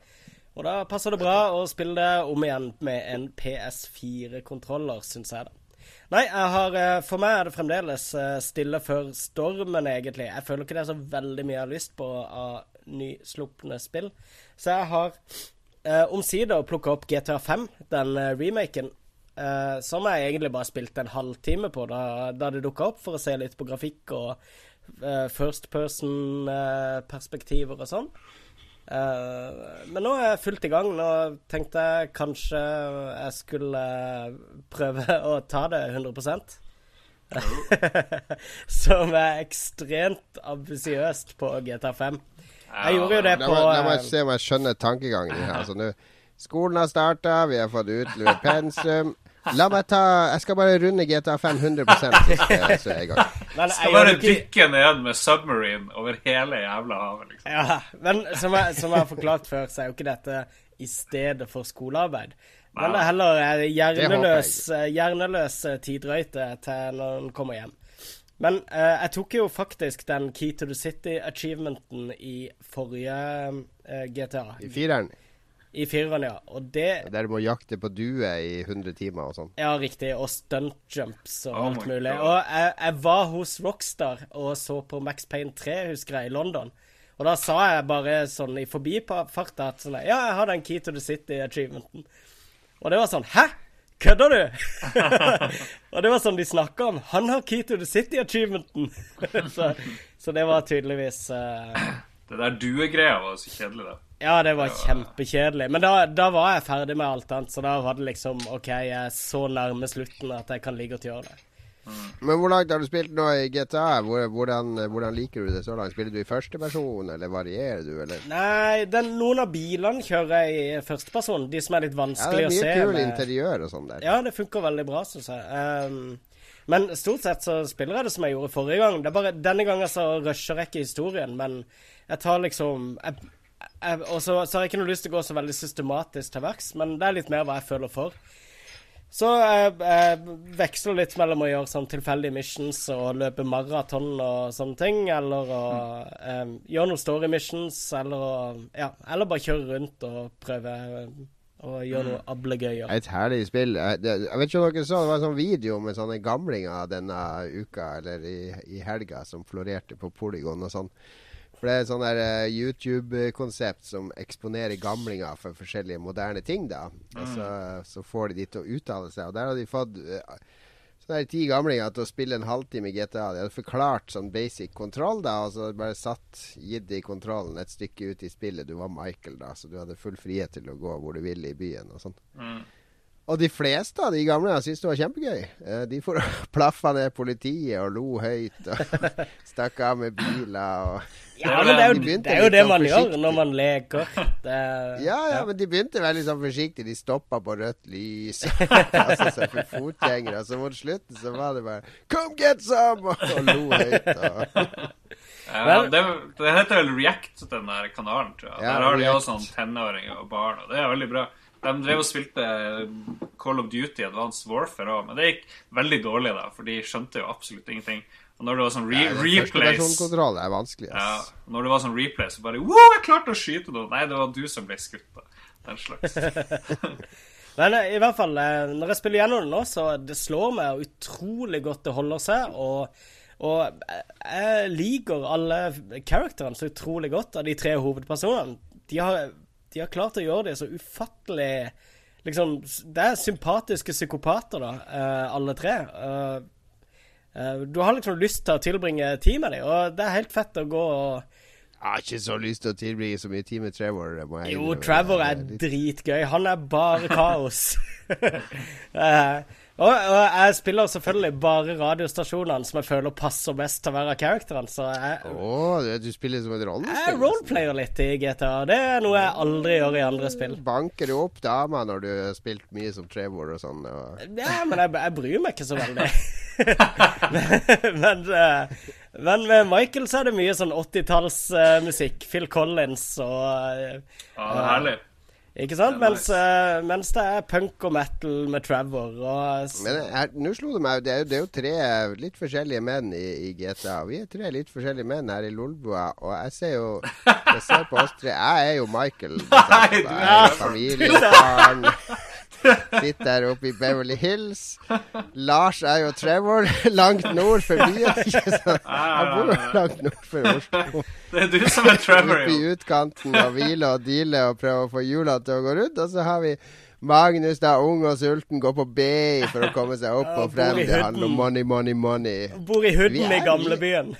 Og da passer det bra å spille det om igjen med en PS4-kontroller, syns jeg. da. Nei, har, eh, for meg er det fremdeles eh, stille før stormen, egentlig. Jeg føler ikke det er så veldig mye jeg har lyst på av nyslupne spill. Så jeg har eh, omsider plukka opp GTA 5, den eh, remaken. Eh, som jeg egentlig bare spilte en halvtime på da, da det dukka opp, for å se litt på grafikk og eh, first person-perspektiver og sånn. Uh, men nå er jeg fullt i gang. Nå tenkte jeg kanskje jeg skulle prøve å ta det 100 Som er ekstremt ambisiøst på GTA5. Jeg gjorde jo det på La meg se om jeg skjønner tankegangen her. Altså, nå, skolen har starta, vi har fått utlevert pensum. La meg ta Jeg skal bare runde GTA 500 så så er jeg i gang. Jeg skal bare ikke... dykke ned med submarine over hele jævla havet, liksom. Ja, men som jeg, som jeg har forklart før, så er jo ikke dette i stedet for skolearbeid. Men det er heller hjerneløs, hjerneløs tidrøyte til når en kommer hjem. Men uh, jeg tok jo faktisk den Key to the City-achievementen i forrige uh, eh, GTA. I fireren? I fireren, ja. Og det Der du må jakte på due i 100 timer og sånn? Ja, riktig. Og stunt jumps og oh alt mulig. God. Og jeg, jeg, var hos Rockstar og så på Max Payne 3, husker jeg, i London. Og da sa jeg bare sånn i forbifarta at sånn Ja, jeg har den Key to the City-achievementen. Og det var sånn Hæ? Kødder du?! og det var sånn de snakka om. Han har Key to the City-achievementen! så, så, det var tydeligvis uh... Det der duegreia var så kjedelig, da. Ja, det var, kjempekjedelig. Men da, da, var jeg ferdig med alt annet, så da var det liksom OK, jeg er så nærme slutten at jeg kan ligge og gjøre det. Men hvor langt har du spilt nå i GTA? Hvordan, hvordan, liker du det så langt? Spiller du i førsteperson, eller varierer du, eller? Nei, den, noen av bilene kjører jeg i førsteperson. De som er litt vanskelig å se. Ja, det er mye kul interiør og sånn der. Ja, det funker veldig bra, syns jeg. Um, men stort sett så spiller jeg det som jeg gjorde forrige gang. Det er bare Denne gangen så rusher jeg ikke historien, men jeg tar liksom jeg, Og så har jeg ikke noe lyst til å gå så veldig systematisk til verks, men det er litt mer hva jeg føler for. Så jeg, jeg veksler litt mellom å gjøre sånn tilfeldige missions og løpe maraton og sånne ting, eller å mm. eh, gjøre noen story missions, eller å Ja, eller bare kjøre rundt og prøve å gjøre noe ablegøy. Et herlig spill. Jeg, jeg, vet ikke om dere så, det var en sånn video med sånne gamlinger denne uka, eller i, i helga, som florerte på Polygon og sånn. For det er et sånn der uh, YouTube-konsept som eksponerer gamlinger for forskjellige moderne ting. da mm. Og så, så, får de de til å uttale seg. Og der har de fått uh, sånne der ti gamlinger til å spille en halvtime i GTA. De hadde forklart sånn basic kontroll, da og så bare satt gitt de kontrollen et stykke ut i spillet. Du var Michael, da, så du hadde full frihet til å gå hvor du ville i byen og sånn. Mm. Og de fleste av de gamle syntes det var kjempegøy. Eh, de for plaffa ned politiet og lo høyt og stakk av med biler. Og ja, men det er jo de det, er jo det man man gjør når man leker. Det, ja, ja, men de begynte veldig sånn forsiktig. De stoppa på rødt lys. altså, så for fotgjengere. Så mot slutten så var det bare 'Come get some!' og lo høyt. Og ja, det, det, heter vel React, den der kanalen, tror jeg. Ja, Der har de også sånn tenåringer og barn, og det er veldig bra. De drev og spilte Call of Duty Advanced Warfare òg, men det gikk veldig dårlig, da, for de skjønte jo absolutt ingenting. Og når det var sånn re ja, replays er vanskelig. Ja, når det var sånn replay, så bare Wow, jeg klarte å skyte noen! Nei, det var du som ble skutt, da. Den slags. Men eh, i hvert fall, eh, når jeg spiller gjennom det nå, så det slår meg utrolig godt det holder seg. Og, og jeg liker alle karakterene så utrolig godt av de tre hovedpersonene. De har de har klart å gjøre det så ufattelig Liksom, det er sympatiske psykopater, da, uh, alle tre. Uh, uh, du har liksom lyst til å tilbringe tid med dem, og det er helt fett å gå og jeg har ikke så lyst til å tilbringe så mye tid med Trevor. jo, Trevor er dritgøy. Han er bare kaos. Og, og, jeg spiller selvfølgelig bare radiostasjonene som jeg føler passer best til å være characteren. Så jeg oh, Du spiller som en rollespill? Jeg roleplayer litt i GTA. Det er noe jeg aldri gjør i andre spill. Banker du opp damer når du har spilt mye som Trevor og sånn? Og... Ja, men jeg, jeg, bryr meg ikke så veldig. men, men, uh, men, med Michael så er det mye sånn 80-tallsmusikk. Uh, Phil Collins og uh, Ja, det er herlig. Ikke sant? Mens, uh, mens, det er punk og metal med Trevor og Men nå slo det meg det er, jo, det er, jo, tre litt forskjellige menn i, i, GTA. Vi er tre litt forskjellige menn her i Lolbua, og jeg ser jo Jeg ser på oss tre Jeg er jo Michael. Nei, du er familiefaren. Sitter her oppe i Beverly Hills. Lars er jo Trevor, langt nord for byen. Ikke sant? Han bor jo langt nord for Oslo. Det er du som er Trevor, jo. Oppe i utkanten og hvile og deale og prøve å få hjula til å gå rundt. Og så har vi Magnus, da ung og sulten, går på BI for å komme seg opp og frem. Det handler om money, money, money. Bor i hooden i gamlebyen.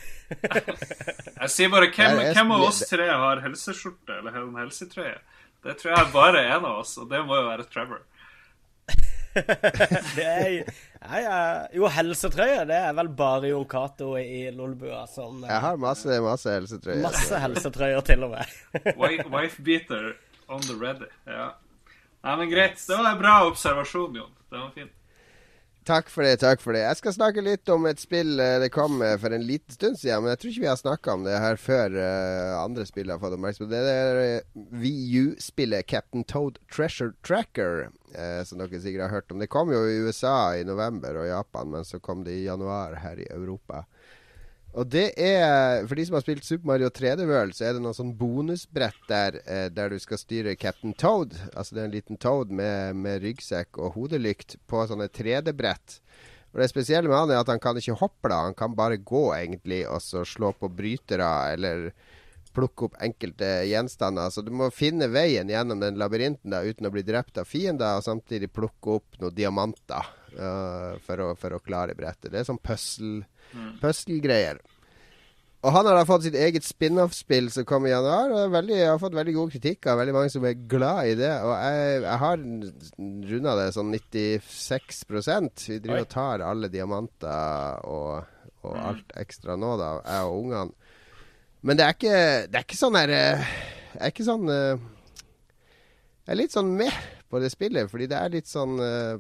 jeg sier bare hvem, hvem av oss tre har helseskjorte eller en helsetrøye? Det tror jeg bare er en av oss, og det må jo være Trevor. Det er, ja, ja. Jo, helsetrøye, det er vel bare Jon Cato i Lolbua som Jeg har masse, masse helsetrøyer. Masse helsetrøyer, til og med. wife, beater on the ready. Ja. Nei, men greit. Det var en bra observasjon, Jon. Det var fint. Takk for det. takk for det. Jeg skal snakke litt om et spill eh, det kom eh, for en liten stund siden. Men jeg tror ikke vi har snakka om det her før uh, andre spill har fått oppmerksomhet. Det er VU-spillet Captain Toad Treasure Tracker, som dere sikkert har hørt om. Det kom jo i USA i november og Japan, men så kom det i januar her i Europa. Og det er For de som har spilt Super Mario 3D World, så er det noen sånn bonusbrett der eh, der du skal styre Captain Toad. Altså det er en liten Toad med, med ryggsekk og hodelykt på sånne 3D-brett. Og Det spesielle med han er at han kan ikke hoppe, da. Han kan bare gå, egentlig, og så slå på brytere eller plukke opp enkelte gjenstander. Så du må finne veien gjennom den labyrinten da, uten å bli drept av fiender, og samtidig plukke opp noen diamanter uh, for, å, for, å, klare brettet. Det er sånn puzzle Mm. Puzzle-greier. Og han har da fått sitt eget spin-off-spill som kom i januar, og veldig, har fått veldig god kritikk Og veldig mange som er glad i det. Og jeg, jeg har runda det sånn 96% Vi driver Oi. og tar alle diamanter og, og mm. alt ekstra nå, da, jeg og ungene. Men det er ikke, det er ikke sånn her eh, Jeg er ikke sånn eh, Jeg er litt sånn med på det spillet, fordi det er litt sånn eh,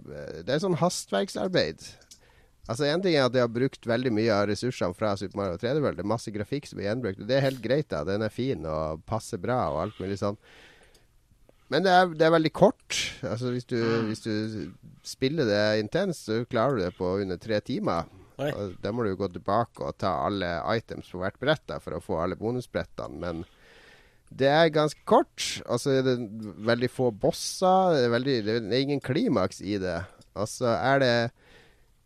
Det er sånn hastverksarbeid. Altså En ting er at de har brukt veldig mye av ressursene fra Super Mario 3D World. Det er masse grafikk som er gjenbrukt. Det er helt greit, da. Den er fin og passer bra og alt mulig sånn. Men det er, det er veldig kort. Altså Hvis du, mm. hvis du spiller det intenst, så klarer du det på under tre timer. Da må du gå tilbake og ta alle items på hvert brett da, for å få alle bonusbrettene. Men det er ganske kort. Og så er det veldig få bosser. Det er, veldig, det er ingen klimaks i det. Og så er det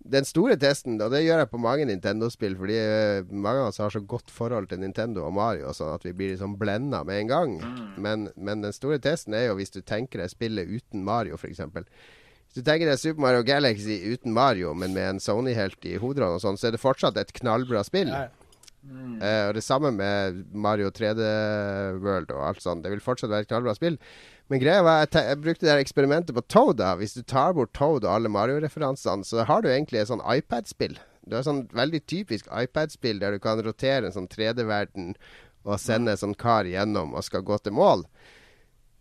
den store testen, og det gjør jeg på mange Nintendo-spill, fordi uh, mange av oss har så godt forhold til Nintendo og Mario sånn at vi blir liksom blenda med en gang. Mm. Men, men, den store testen er jo hvis du tenker deg spillet uten Mario, f.eks. Hvis du tenker deg Super Mario Galaxy uten Mario, men med en Sony-helt i hovedrollen, sånn, så er det fortsatt et knallbra spill. Mm. Uh, og Det samme med Mario 3D World og alt sånt. Det vil fortsatt være et knallbra spill. Men greia var, jeg, jeg brukte det her eksperimentet på Toad. da Hvis du tar bort Toad og alle Mario-referansene, så har du egentlig et sånn iPad-spill. Du har et sånn veldig typisk iPad-spill der du kan rotere en sånn 3D-verden og sende en sånn kar gjennom og skal gå til mål.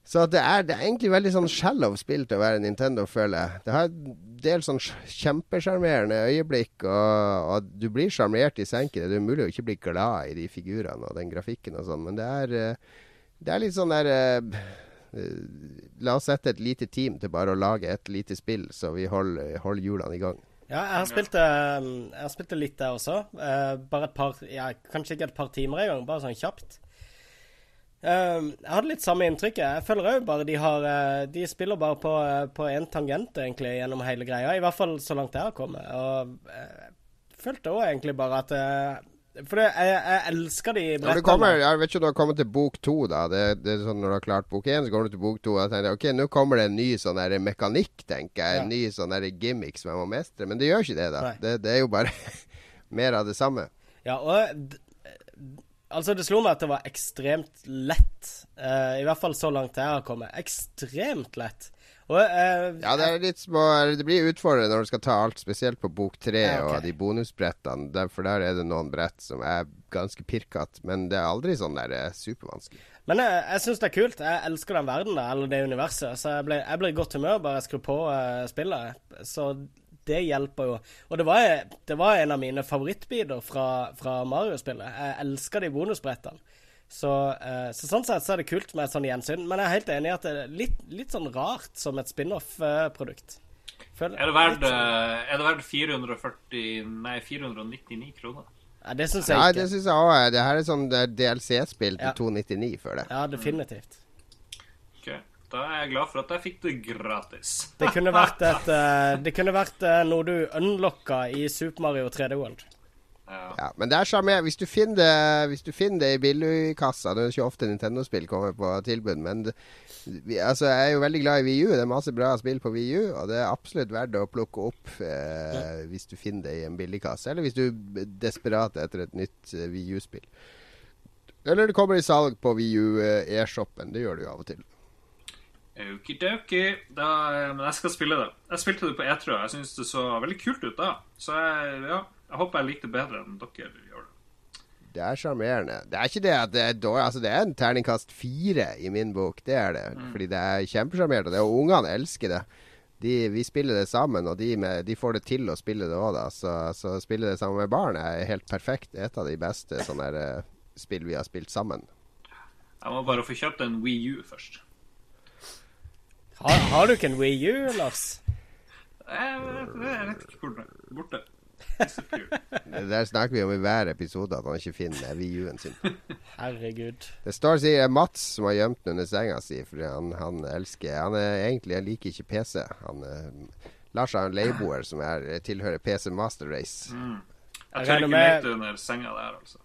Så det er, det er egentlig veldig sånn shallow spill til å være Nintendo, føler jeg. Det har en del sånn kjempesjarmerende øyeblikk, og, og, du blir sjarmert i senken. Det er umulig å ikke bli glad i de figurene og den grafikken og sånn, men det er, eh, det er litt sånn der Eh, la oss sette et lite team til bare å lage et lite spill, så vi holder, holder hjulene i gang. Ja, jeg har spilt, eh, jeg har spilt litt der også. Uh, bare et par ja, Kanskje ikke et par timer engang, bare sånn kjapt. Jeg hadde litt samme inntrykket. Jeg føler òg bare de har De spiller bare på én tangent, egentlig, gjennom hele greia. I hvert fall så langt jeg har kommet. Og jeg følte òg egentlig bare at for det, jeg, jeg, elsker de brettene. Kommer, jeg vet ikke om du har kommet til bok to. da det, det, er sånn Når du har klart bok én, så kommer du til bok to. Og tenker ok, nå kommer det en ny sånn der mekanikk, tenker jeg. En ny sånn der gimmick som jeg må mestre. Men det gjør ikke det, da. Det, det, er jo bare mer av det samme. Ja, og Altså, det slo meg at det var ekstremt lett. Uh, I hvert fall så langt jeg har kommet. Ekstremt lett. Og, uh, ja, det er litt små Det blir utfordrende når du skal ta alt, spesielt på bok tre okay. og de bonusbrettene. Der, for der er det noen brett som er ganske pirkete, men det er aldri sånn der uh, supervanskelig. Men jeg, jeg syns det er kult. Jeg elsker den verden der, eller det universet. Så jeg blir, jeg blir i godt humør bare jeg skrur på uh, spillet. Så det hjelper jo. Og det var, det var en av mine favorittbiter fra, fra Mario-spillet. Jeg elsker de bonusbrettene. Så, uh, så, sånn sett så er det kult med et sånt gjensyn. Men jeg er helt enig i at det er litt, litt sånn rart som et spin-off-produkt. er sånn. Eh, er det verdt 440 Nei, 499 kroner? Ja, det syns jeg ikke. Nei, det syns jeg òg. Det her er sånn DLC-spill til ja. 299 før det. Ja, definitivt. Ok, Da er jeg glad for at jeg fikk det gratis. Det kunne vært, et, uh, det kunne vært uh, noe du unlocka i Super Mario 3D World. Ja. men det er sjarmerende. Hvis, du finner det, hvis du finner det i billykassa Det er ikke ofte Nintendo-spill kommer på tilbud, men det, vi, altså, jeg er jo veldig glad i VU. Det er masse bra spill på VU, og det er absolutt verdt å plukke opp eh, ja. hvis du finner det i en billigkasse, eller hvis du er desperat etter et nytt eh, VU-spill. Eller det kommer i salg på VU eh, e-shoppen. Det gjør det jo av og til. Okidoki. Men jeg skal spille det. Jeg spilte det på E3, og jeg syns det så veldig kult ut da. Så jeg, ja jeg håper jeg likte det bedre enn dere gjør det. Det er sjarmerende. Det er ikke det at det er dårlig Altså, det er en terningkast fire i min bok. Det er det. Mm. Fordi det er kjempesjarmerende. Og ungene elsker det. de, vi spiller det sammen, og de, med, de, får det til å spille det òg, da. Så, så spille det sammen med barn er helt perfekt. Et av de beste sånne der, uh, spill vi har spilt sammen. Jeg må bare få kjøpt en Wii U først. Har, har du ikke en Wii U, Lars? Jeg, jeg vet ikke hvor den er. Borte. Der snakker vi om i hver episode at han ikke finner Wii U-en sin. Herregud. Det står sier det er Mats som har gjemt den under senga si, fordi han, han, elsker Han er egentlig han liker ikke PC. Han uh, Lars har en leieboer som er, tilhører PC Master Race. Mm. Jeg tør ikke lete under senga der, altså.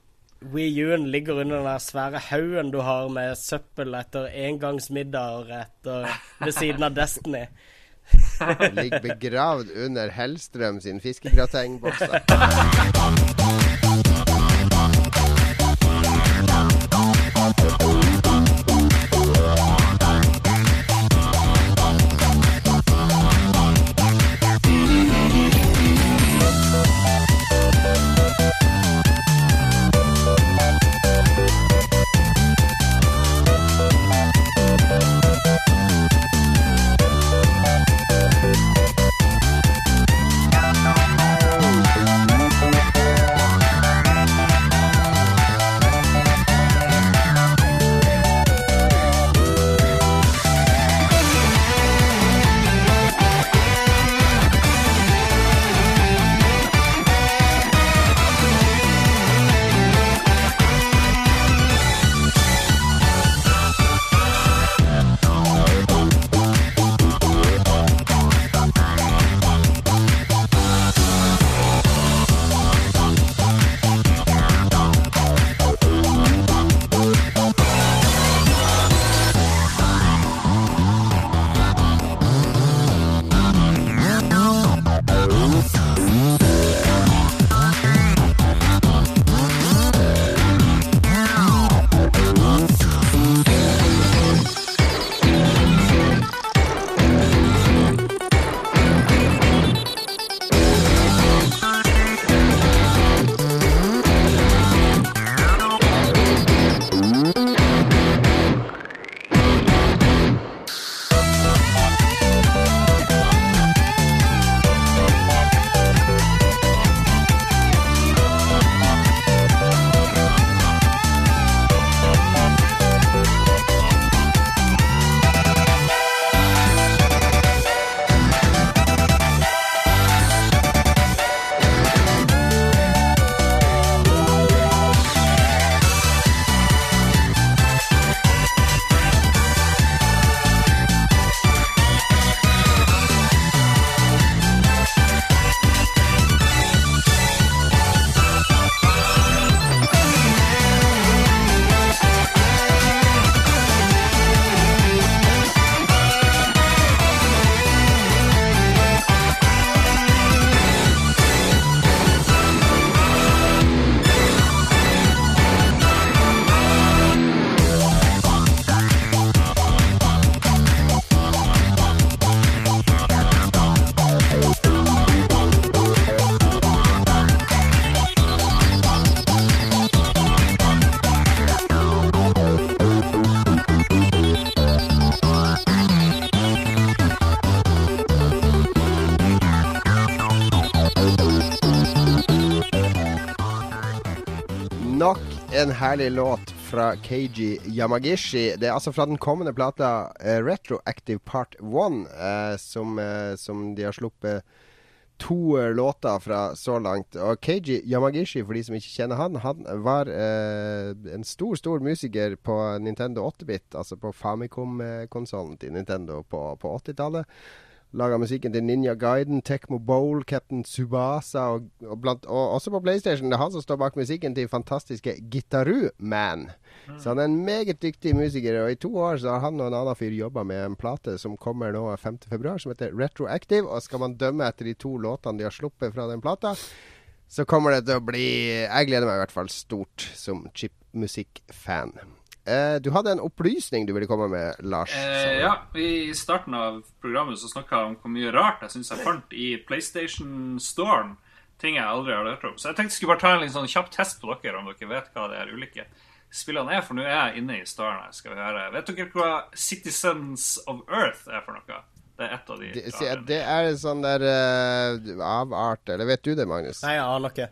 Wii U-en ligger under den der svære haugen du har med søppel etter engangsmiddager etter ved siden av Destiny. Ligger begravd under Hellstrøm sin fiskegratengbokser. En herlig låt fra Keiji Yamagishi. Det er altså fra den kommende plata uh, Retroactive Part 1, uh, eh, som, uh, som, de har sluppet to låter fra så langt. Og Keiji Yamagishi, for de som ikke kjenner han, han var en stor, stor musiker på Nintendo 8-bit, altså på Famicom-konsollen til Nintendo på, på 80-tallet. Laga musikken til Ninja Guiden, Tecmo Bowl, Captain Subasa og, og, blant, og, også på PlayStation. Det er han som står bak musikken til fantastiske Gitaru Man. Mm. Så han er en meget dyktig musiker, og i to år så har han og en annen fyr jobba med en plate som kommer nå 5.2, som heter Retroactive. Og skal man dømme etter de to låtene de har sluppet fra den plata, så kommer det til å bli Jeg gleder meg i hvert fall stort som chipmusikk-fan. Eh, du hadde en opplysning du ville komme med, Lars. Eh, ja, I starten av programmet så snakka jeg om hvor mye rart jeg syns jeg fant i PlayStation Storm. Ting jeg aldri har hørt om. Så jeg tenkte jeg skulle bare ta en sånn kjapp test på dere, om dere vet hva det er ulike spillene er. For nå er jeg inne i Storm. Skal vi høre. Vet dere hva Citizens of Earth er for noe? Det er et av de Det, se, det er en sånn der uh, avart, eller vet du det, Magnus? Nei, jeg aner ikke.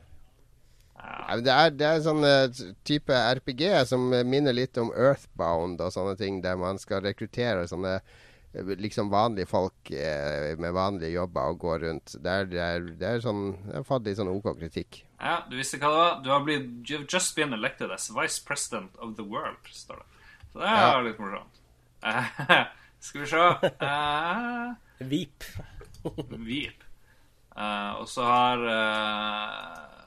Ja, det, er, det er sånn eh, type RPG som minner litt om Earthbound og sånne ting, der man skal rekruttere sånne eh, liksom vanlige folk eh, med vanlige jobber og gå rundt. Det er, det er, det er sånn Jeg har fått litt sånn OK kritikk. Ja, du visste hva det var? Du har blitt You've just been elected as vice president of the world, står det. Så det er Ja. litt morsomt. Eh, skal vi se uh, Veep. Veep. Uh, og så har eh, Ja,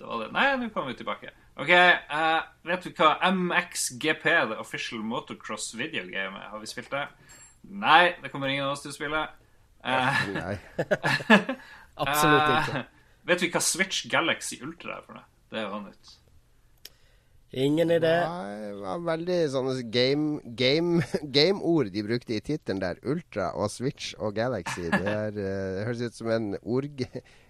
det var det. Nei, nå kommer vi tilbake. OK, uh, vet du hva MXGP, the official motocross video game, er? Har vi spilt det? Nei, det kommer ingen av oss til å spille. Uh, Nei. Absolutt ikke. ikke. vet vi hva Switch Galaxy Ultra er for noe? Det er jo nytt. Ingen idé. Nei, veldig sånne game- game- game-ord de brukte i tittelen der. Ultra og Switch og Galaxy. Det, er, eh, det høres ut som en ord,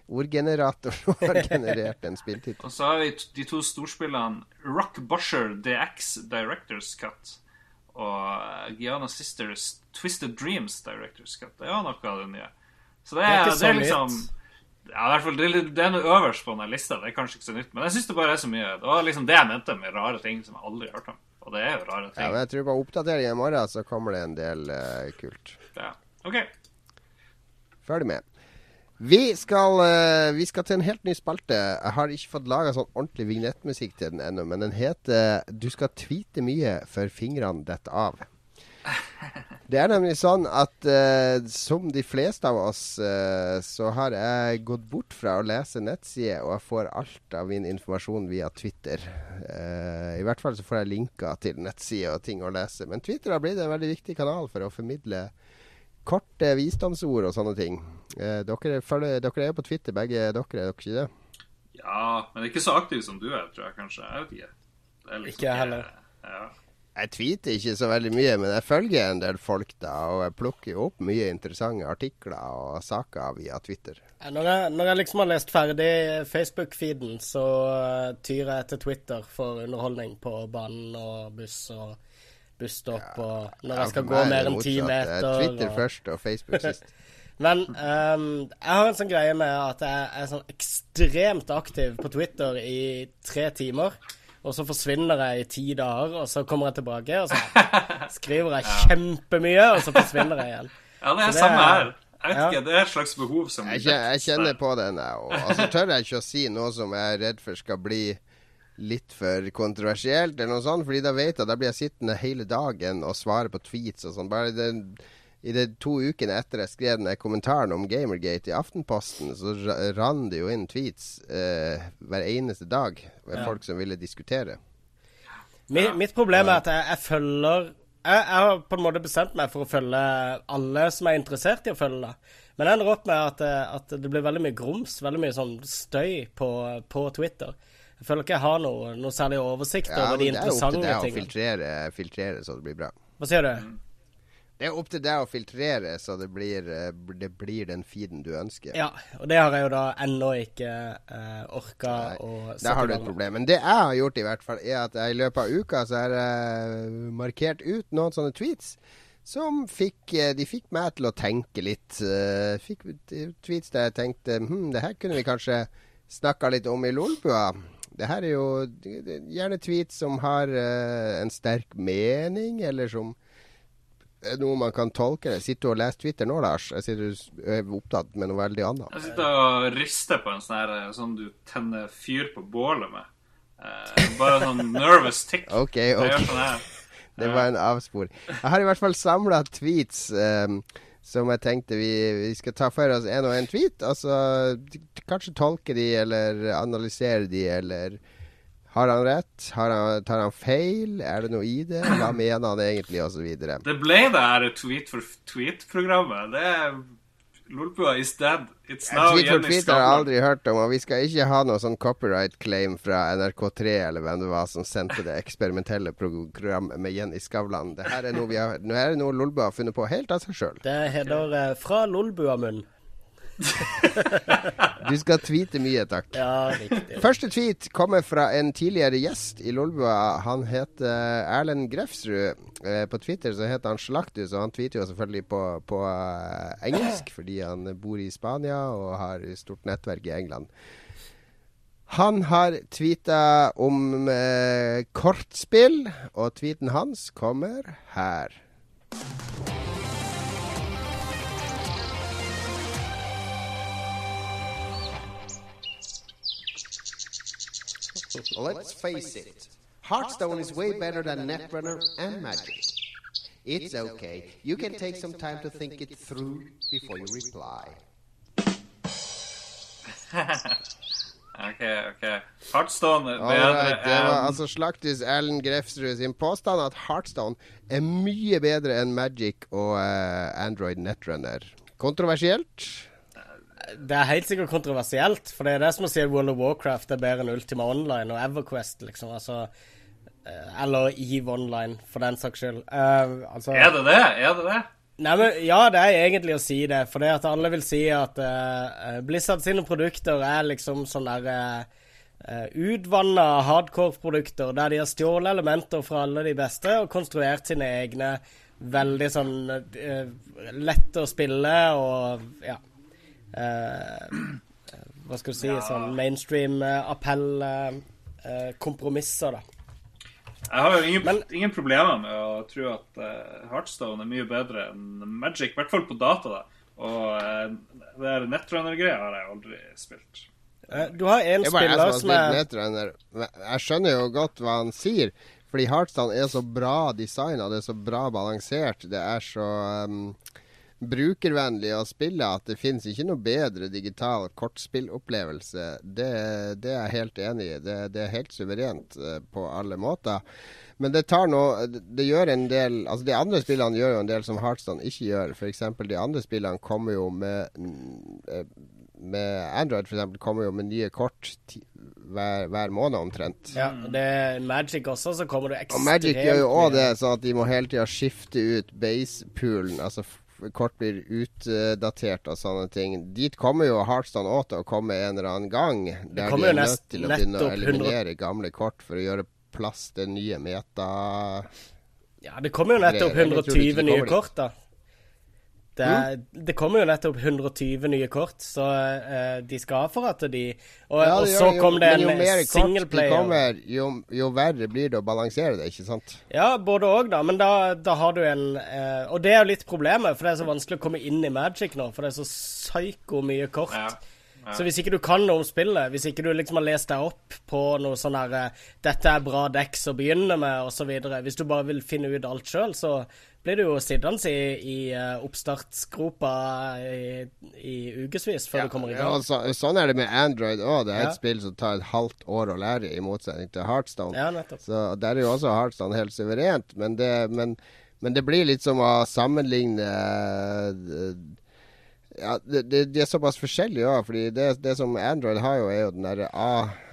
ordgenerator har generert en spilltittel. Og så har vi de to storspillene Rock Busher DX Directors Cut og Giana Sisters Twisted Dreams Directors Cut. Det er jo noe av det nye. Så det Det er er, ikke det er liksom ja, i hvert fall, det, er det er noe øverst på denne lista. Det er kanskje ikke så nytt, men jeg syns det bare er så mye. Det var liksom det jeg mente med rare ting som jeg aldri har hørt om. Og det er jo rare Ja, ting. men jeg tror på oppdatering i morgen så kommer det en del uh, kult. Ja. OK. Følg med. Vi skal, eh, vi skal til en helt ny spalte. Jeg har ikke fått laga sånn ordentlig vignettmusikk til den ennå, men den heter 'Du skal tweete mye før fingrene detter av'. Det er nemlig sånn at uh, som de fleste av oss, uh, så har jeg gått bort fra å lese nettsider, og jeg får alt av min informasjon via Twitter. Uh, I hvert fall så får jeg linker til nettsider og ting å lese. Men Twitter har blitt en veldig viktig kanal for å formidle korte visdomsord og sånne ting. Eh, dere, følger, dere er jo på Twitter, begge dere, er dere ikke det? Ja, men ikke så aktiv som du er, tror jeg kanskje. Jeg vet ikke. Det er liksom Ikke jeg heller. Ja. Jeg tweeter ikke så veldig mye, men jeg følger en del folk da, og jeg plukker opp mye interessante artikler og saker via Twitter. Når jeg, når jeg liksom har lest ferdig Facebook-feeden, så tyrer tyr jeg til Twitter for underholdning på banen og buss og busstopp og når jeg skal gå er mer enn ti er meter. Twitter og... først og Facebook sist. Men um, jeg har en sånn greie med at jeg er sånn ekstremt aktiv på Twitter i tre timer. Og så forsvinner jeg i ti dager, og så kommer jeg tilbake, og så skriver jeg kjempemye, og så forsvinner jeg igjen. ja, det er det samme er- her. Jeg vet ja. ikke, Det er et slags behov som Jeg, jeg kjenner på den, jeg òg. Altså, tør jeg ikke å si noe som jeg er redd for skal bli litt for kontroversielt, eller noe sånt, fordi da vet jeg at da blir jeg sittende hele dagen og svare på tweets og sånn. Bare den, I de to ukene etter jeg skrev den kommentaren om Gamergate i Aftenposten, så ra- rann det jo inn tweets eh, hver eneste dag med Ja. folk som ville diskutere. Mi, mitt problem er at jeg, jeg følger jeg, jeg har på en måte bestemt meg for å følge alle som er interessert i å følge det. Men det ender opp med at, eh, at det blir veldig mye grums, veldig mye sånn støy på, på Twitter. Jeg føler ikke jeg har noe, noe særlig oversikt Ja, over de men det er opp til interessante deg å filtrere, filtrere så det blir bra. Hva sier du? Det er opp til deg å filtrere så det blir, eh, det blir den feeden du ønsker. Ja, og det har jeg jo da ennå ikke uh, orka Nei, å Der har du et problem. Men det jeg har gjort, i hvert fall, er at jeg i løpet av uka så har jeg markert ut noen sånne tweets som fikk eh, De fikk meg til å tenke litt. eh, Fikk tweets der jeg tenkte hm, det her kunne vi kanskje snakka litt om i Lolbua. Det her er jo gjerne tweets som har uh, en sterk mening, eller som er noe man kan tolke. Sitter du og leser Twitter nå, Lars? Jeg sitter og er opptatt med noe veldig annet. Jeg sitter og rister på en sånn her sånn du tenner fyr på bålet med. Uh, bare sånn nervous tick. OK, OK. sånn. Det var en avsporing. Jeg har i hvert fall samla tweets ehm, som jeg tenkte vi, vi skal ta for oss en og en tweet. Altså kanskje tolke de, eller analysere de, eller Har han rett? Har han, tar han feil? Er det noe i det? Hva mener han egentlig? Og videre. Det ble det her tweet for tweet-programmet. Det er Lolbua is dead. It's now Tweet for tweet har jeg aldri hørt om, og vi skal ikke ha noe sånn copyright claim fra NRK3 eller hvem det var som sendte det eksperimentelle programmet med Jenny Skavlan. Det her er noe, vi har, er noe Lolbua har funnet på helt av seg sjøl. Det heter eh, Fra Lolbuamunn. du skal tweete mye, takk. Ja, riktig. Første tweet kommer fra en tidligere gjest i Lolbua. Han heter Erlend Grefsrud. Eh, på Twitter så heter han Slaktus, og han tweeter jo selvfølgelig på, på uh, engelsk fordi han bor i Spania og har stort nettverk i England. Han har tweeta om eh, kortspill, og tweeten hans kommer her. Let's face it, Hearthstone is way better than Netrunner and Magic. It's okay. You can take some time to think it through before you reply. OK, OK. Heartstone bedre right, det var altså Slaktis Erlend Grefsrud sin påstand at Heartstone er mye bedre enn Magic og uh, Android Netrunner. Kontroversielt? Det er helt sikkert kontroversielt, for det er det som å si at World of Warcraft er bedre enn Ultima Online og Everquest, liksom. Altså, eh, eller Eve Online, for den saks skyld. Uh, altså, er det det? Er det det? Nei, men Ja, det er egentlig å si det. For det at alle vil si at uh, Blizzard sine produkter er liksom sånn der uh, utvanna hardcore-produkter der de har stjålet elementer fra alle de beste og konstruert sine egne veldig sånn uh, lette å spille og ja. Hva skal du si? Ja. Sånn mainstream-appell-kompromisser, da. Jeg har jo ingen, Men, ingen, problemer med å tro at uh, Heartstone er mye bedre enn Magic, i hvert fall på data. da. Og uh, det der nettrunner-greia har jeg aldri spilt. Uh, du har en spiller som er netrunner. Jeg skjønner jo godt hva han sier, fordi Heartstone er så bra designa, det er så bra balansert, det er så um, brukervennlig å spille at det finnes ikke noe bedre digital kortspillopplevelse. Det, det er jeg helt enig i. Det, det er helt suverent uh, på alle måter. Men det tar noe Det gjør en del Altså De andre spillene gjør jo en del som Heartstone ikke gjør. F.eks. de andre spillene kommer jo med eh, med Android eksempel, kommer jo med nye kort hver, hver, måned omtrent. Ja, det er Magic også, så kommer det ekstremt Og Magic gjør jo òg det, sånn at de må hele tida skifte ut basepoolen. Altså kort blir utdatert og sånne ting. Dit kommer jo Heartstone òg til å komme en eller annen gang. Der de er nødt til å begynne å eliminere 100... gamle kort for å gjøre plass til nye meta... Ja, det kommer jo nettopp 120 nye kort, da. Det, mm. det, kommer jo nettopp 120 nye kort, så uh, de skal ha for at de Og, ja, og så kom det en singleplayer. De jo, jo, verre blir det å balansere det, ikke sant? Ja, både òg, da. Men da, da, har du en uh, Og det er jo litt problemet, for det er så vanskelig å komme inn i Magic nå. For det er så psyko mye kort. Ja. Ja. Så hvis ikke du kan noe om spillet, hvis ikke du liksom har lest deg opp på noe sånn her eh, 'Dette er bra decks å begynne med', osv. Hvis du bare vil finne ut alt sjøl, så blir du jo sittende i, i uh, oppstartsgropa i, i ukevis før ja, du kommer i gang. Ja, så, sånn er det med Android òg. Det er et spill som tar et halvt år å lære, i motsetning til Heartstone. Ja, nettopp. Så der er jo også Heartstone helt suverent, men det, men, men det blir litt som å sammenligne uh, ja, det, de er såpass forskjellige òg. fordi det, det, som Android har, jo er jo den der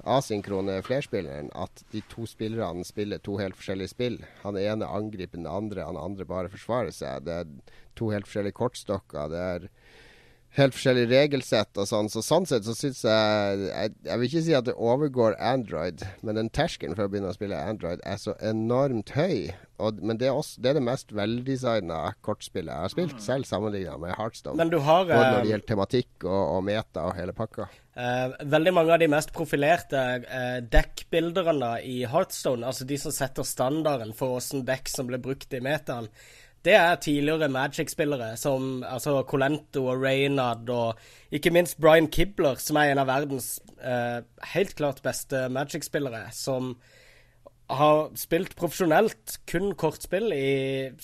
asynkrone flerspilleren. At de to spillerne spiller to helt forskjellige spill. Han ene angriper den andre, han andre bare forsvarer seg. Det er to helt forskjellige kortstokker. Det er helt forskjellig regelsett og sånn. Så sånn sett så syns jeg, jeg, jeg vil ikke si at det overgår Android, men den terskelen for å begynne å spille Android er så enormt høy. Og, men det er, også, det er, det mest veldesigna kortspillet jeg har spilt, mm. selv sammenligna med Heartstone. Men du har, Både når det eh, gjelder tematikk og, og meta og hele pakka. Uh, veldig mange av de mest profilerte uh, dekkbilderne i Heartstone, altså de som setter standarden for åssen dekk som blir brukt i metaen, det er tidligere Magic-spillere som altså Colento og Reynard og ikke minst Brian Kibler, som er en av verdens eh, helt klart beste Magic-spillere, som har spilt profesjonelt kun kortspill i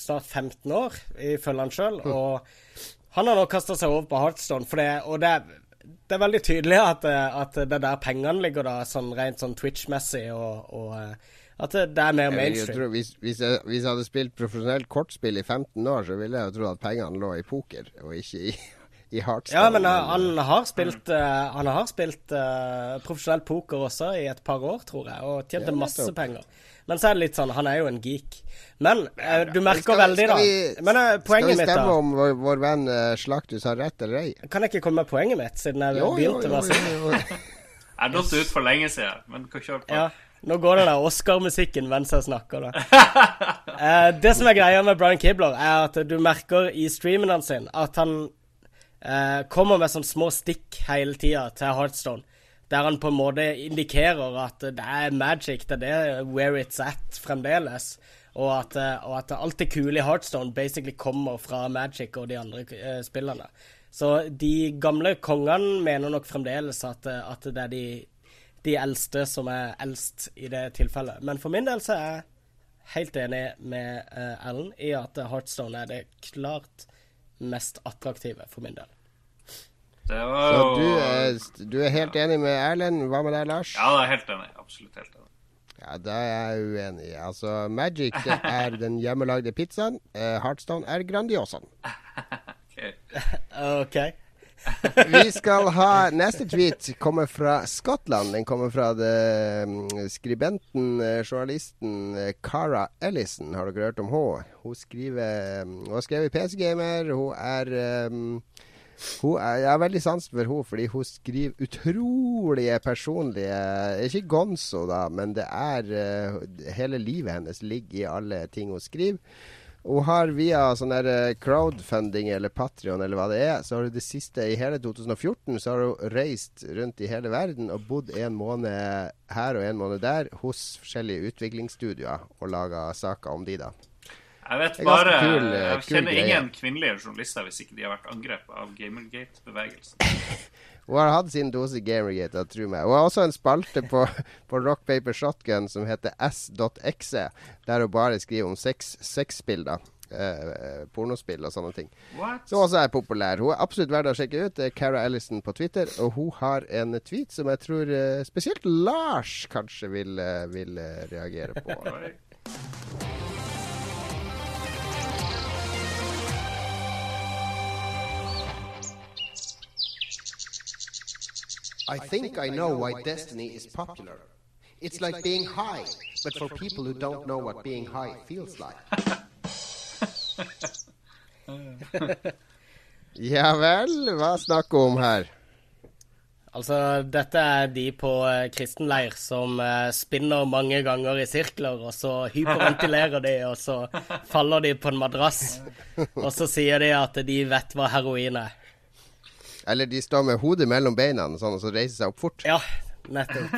snart 15 år, ifølge han sjøl. Mm. Og han har nå kasta seg over på Heartstone, for det, og det er, det er veldig tydelig at, at det er der pengene ligger, da, sånn rent sånn Twitch-messig og, og eh, at det, er mer mainstream. Jeg hvis, hvis, jeg, hvis, jeg, hadde spilt profesjonelt kortspill i 15 år, så ville jeg jo tro at pengene lå i poker, og ikke i, i. Ja, men uh, han har spilt, uh, han har spilt uh, profesjonell poker også i et par år, tror jeg, og tjente ja, masse penger. Men så er det litt sånn, han er jo en geek. Men du merker skal, veldig, da vi, Men poenget mitt, da Skal vi stemme om vår, vår venn Slaktus har rett eller ei? Kan jeg ikke komme med poenget mitt, siden jeg jo, begynte med å si Jeg datt ut for lenge siden, men kjør på. Ja. Nå går det der Oscar-musikken mens jeg snakker, da. eh, det som er greia med Brian Kibler, er at du merker i streamen hans sin at han eh, kommer med sånne små stikk hele tida til Heartstone. Der han på en måte indikerer at det er magic, det er det where it's at fremdeles. Og at, eh, og at alt det kule i Heartstone basically kommer fra Magic og de andre eh, spillerne. Så de gamle kongene mener nok fremdeles at, at det er de de eldste som er eldst i det tilfellet. Men for min del så er jeg helt enig med uh, i at Heartstone er det klart mest attraktive for min del. Var... Så du er, du er, helt enig med Erlend. Hva med deg, Lars? Ja, jeg er helt enig. Absolutt helt enig. Ja, Da er jeg uenig. Altså, Magic er den hjemmelagde pizzaen. Uh, Heartstone er Grandiosaen. okay. Vi skal ha Neste tweet kommer fra Skottland. Den kommer fra det, mm, skribenten, eh, journalisten eh, Cara Ellison. Har dere hørt om henne? Hun skriver mm, Hun har skrevet PC Gamer. Hun er um, hun er, jeg har veldig sans for henne fordi hun skriver utrolige personlige Ikke gonzo, da, men det er uh, Hele livet hennes ligger i alle ting hun skriver. Hun har via sånn der crowdfunding eller Patrion eller hva det er, så har hun det siste i hele 2014 så har hun reist rundt i hele verden og bodd en måned her og en måned der hos forskjellige utviklingsstudioer og laga saker om de, da. Jeg vet bare kul, Jeg kjenner ingen kvinnelige journalister hvis ikke de har vært angrepet av Gamergate-bevegelsen. Hun har hatt sin dose Gamergate, tro meg. Hun har også en spalte på, på Rock Paper Shotgun som heter s.exe, der hun bare skriver om sexbilder. da. Eh, pornospill og sånne ting. What? Som også er populær. Hun er absolutt verdt å sjekke ut. Det er Cara Ellison på Twitter, og hun har en tweet som jeg tror eh, spesielt Lars kanskje vil, eh, vil eh, reagere på. I think I know why Destiny is popular. It's like being high, but for people who don't know what being high feels like. ja vel, hva snakker vi om her? Altså, dette er de på uh, kristen leir som uh, spinner mange ganger i sirkler, og så hyperventilerer de, og så faller de på en madrass. Og så sier de at de vet hva heroin er. Eller de står med hodet mellom beina sånn, og så reiser seg opp fort. Ja, nettopp.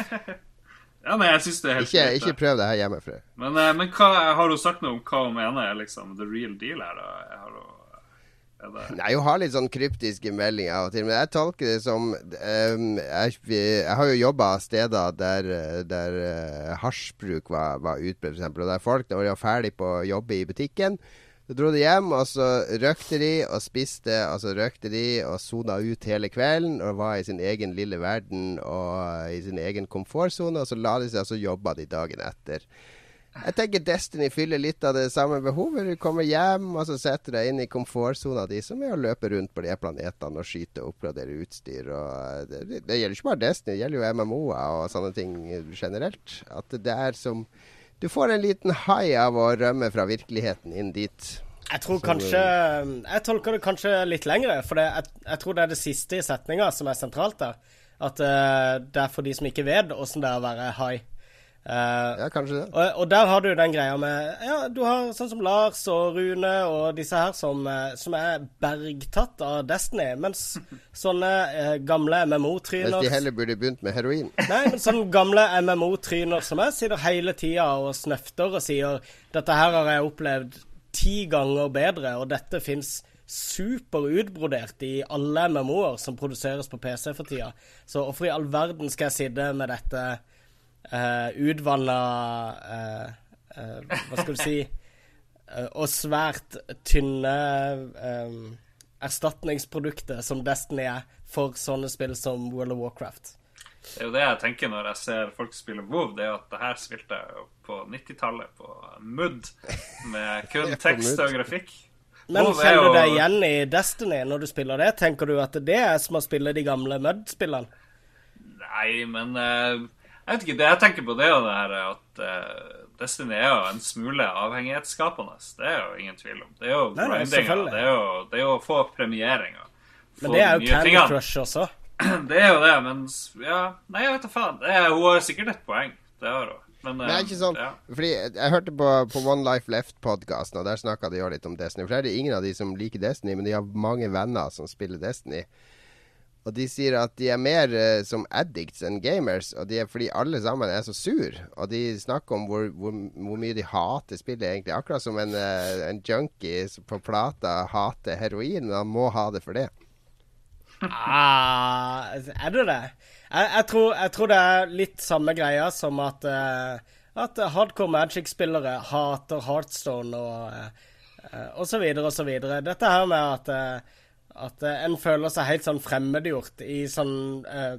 ja, men jeg synes det er helt Ikke, ikke prøv det her hjemme, Frøy. Men, uh, men hva, har du sagt noe om hva hun mener er liksom the real deal her? da? Har har Nei, hun har litt sånn kryptiske meldinger av og til. Men jeg tolker det som um, jeg, jeg, har jo jobba steder der, der uh, hasjbruk var, var utbredt, f.eks. Og der folk når de var ferdig på å jobbe i butikken, så dro de hjem, og så røkte de og spiste, og så røkte de og sona ut hele kvelden og var i sin egen lille verden og i sin egen komfortsone, og så la de seg, og så jobba de dagen etter. Jeg tenker Destiny fyller litt av det samme behovet. Du kommer hjem, og så setter deg inn i komfortsona di, som er å løpe rundt på de planetene og skyte og oppgradere utstyr. Og det, det, det gjelder ikke bare Destiny, det gjelder jo MMO-er og sånne ting generelt. At det er som du får en liten hai av å rømme fra virkeligheten inn dit. Jeg tror kanskje Jeg tolker det kanskje litt lengre, for det, jeg, jeg, tror det er det siste i setninga som er sentralt der. At uh, det er for de som ikke vet åssen det er å være hai. Uh, ja, kanskje det. Og, og, der har du den greia med Ja, du har sånn som Lars og Rune og disse her som, eh, som er bergtatt av Destiny, mens sånne uh, gamle MMO-tryner Mens de heller burde begynt med heroin. Nei, men sånne gamle MMO-tryner som jeg sitter hele tida og snøfter og sier Dette her har jeg opplevd ti ganger bedre, og dette fins superutbrodert i alle MMO-er som produseres på PC for tida. Så hvorfor i all verden skal jeg sitte med dette uh, eh, uh, eh, uh, eh, Hva skal du si Og svært tynne um, erstatningsprodukter som Destiny er for sånne spill som World of Warcraft. Det er jo det jeg tenker når jeg ser folk spille WoW. Det er jo at det her spilte jeg på 90-tallet på Mud med kun tekst og grafikk. Men kjenner du deg igjen i Destiny når du spiller det? Tenker du at det er som å spille de gamle Mud-spillene? Nei, men uh, jeg vet ikke. Det jeg tenker på, det er jo det her at uh, Destiny er jo en smule avhengighetsskapende. Det er jo ingen tvil om. Det er jo grindinga. Det, det er jo å få premieringer. Men det er jo Candy Crush også. Det er jo det, men ja, Nei, jeg vet da faen. Er, hun har sikkert et poeng. Det har hun. Men, det er ikke sånn ja. Fordi Jeg hørte på, på One Life Left-podkasten, og der snakka de jo litt om Destiny. For det er ingen av de som liker Destiny, men de har mange venner som spiller Destiny. Og de sier at de er mer uh, som addicts enn gamers, og de er fordi alle sammen er så sur. Og de snakker om hvor, hvor, hvor mye de hater spillet, egentlig. Akkurat som en, uh, en junkie på plata hater heroin, han må ha det for det. Ah, er det det? Jeg, jeg, tror, jeg, tror, det er litt samme greia som at, uh, at hardcore Magic-spillere hater Heartstone og, uh, og så videre og så videre. Dette her med at, at en føler seg helt sånn fremmedgjort i sånn uh,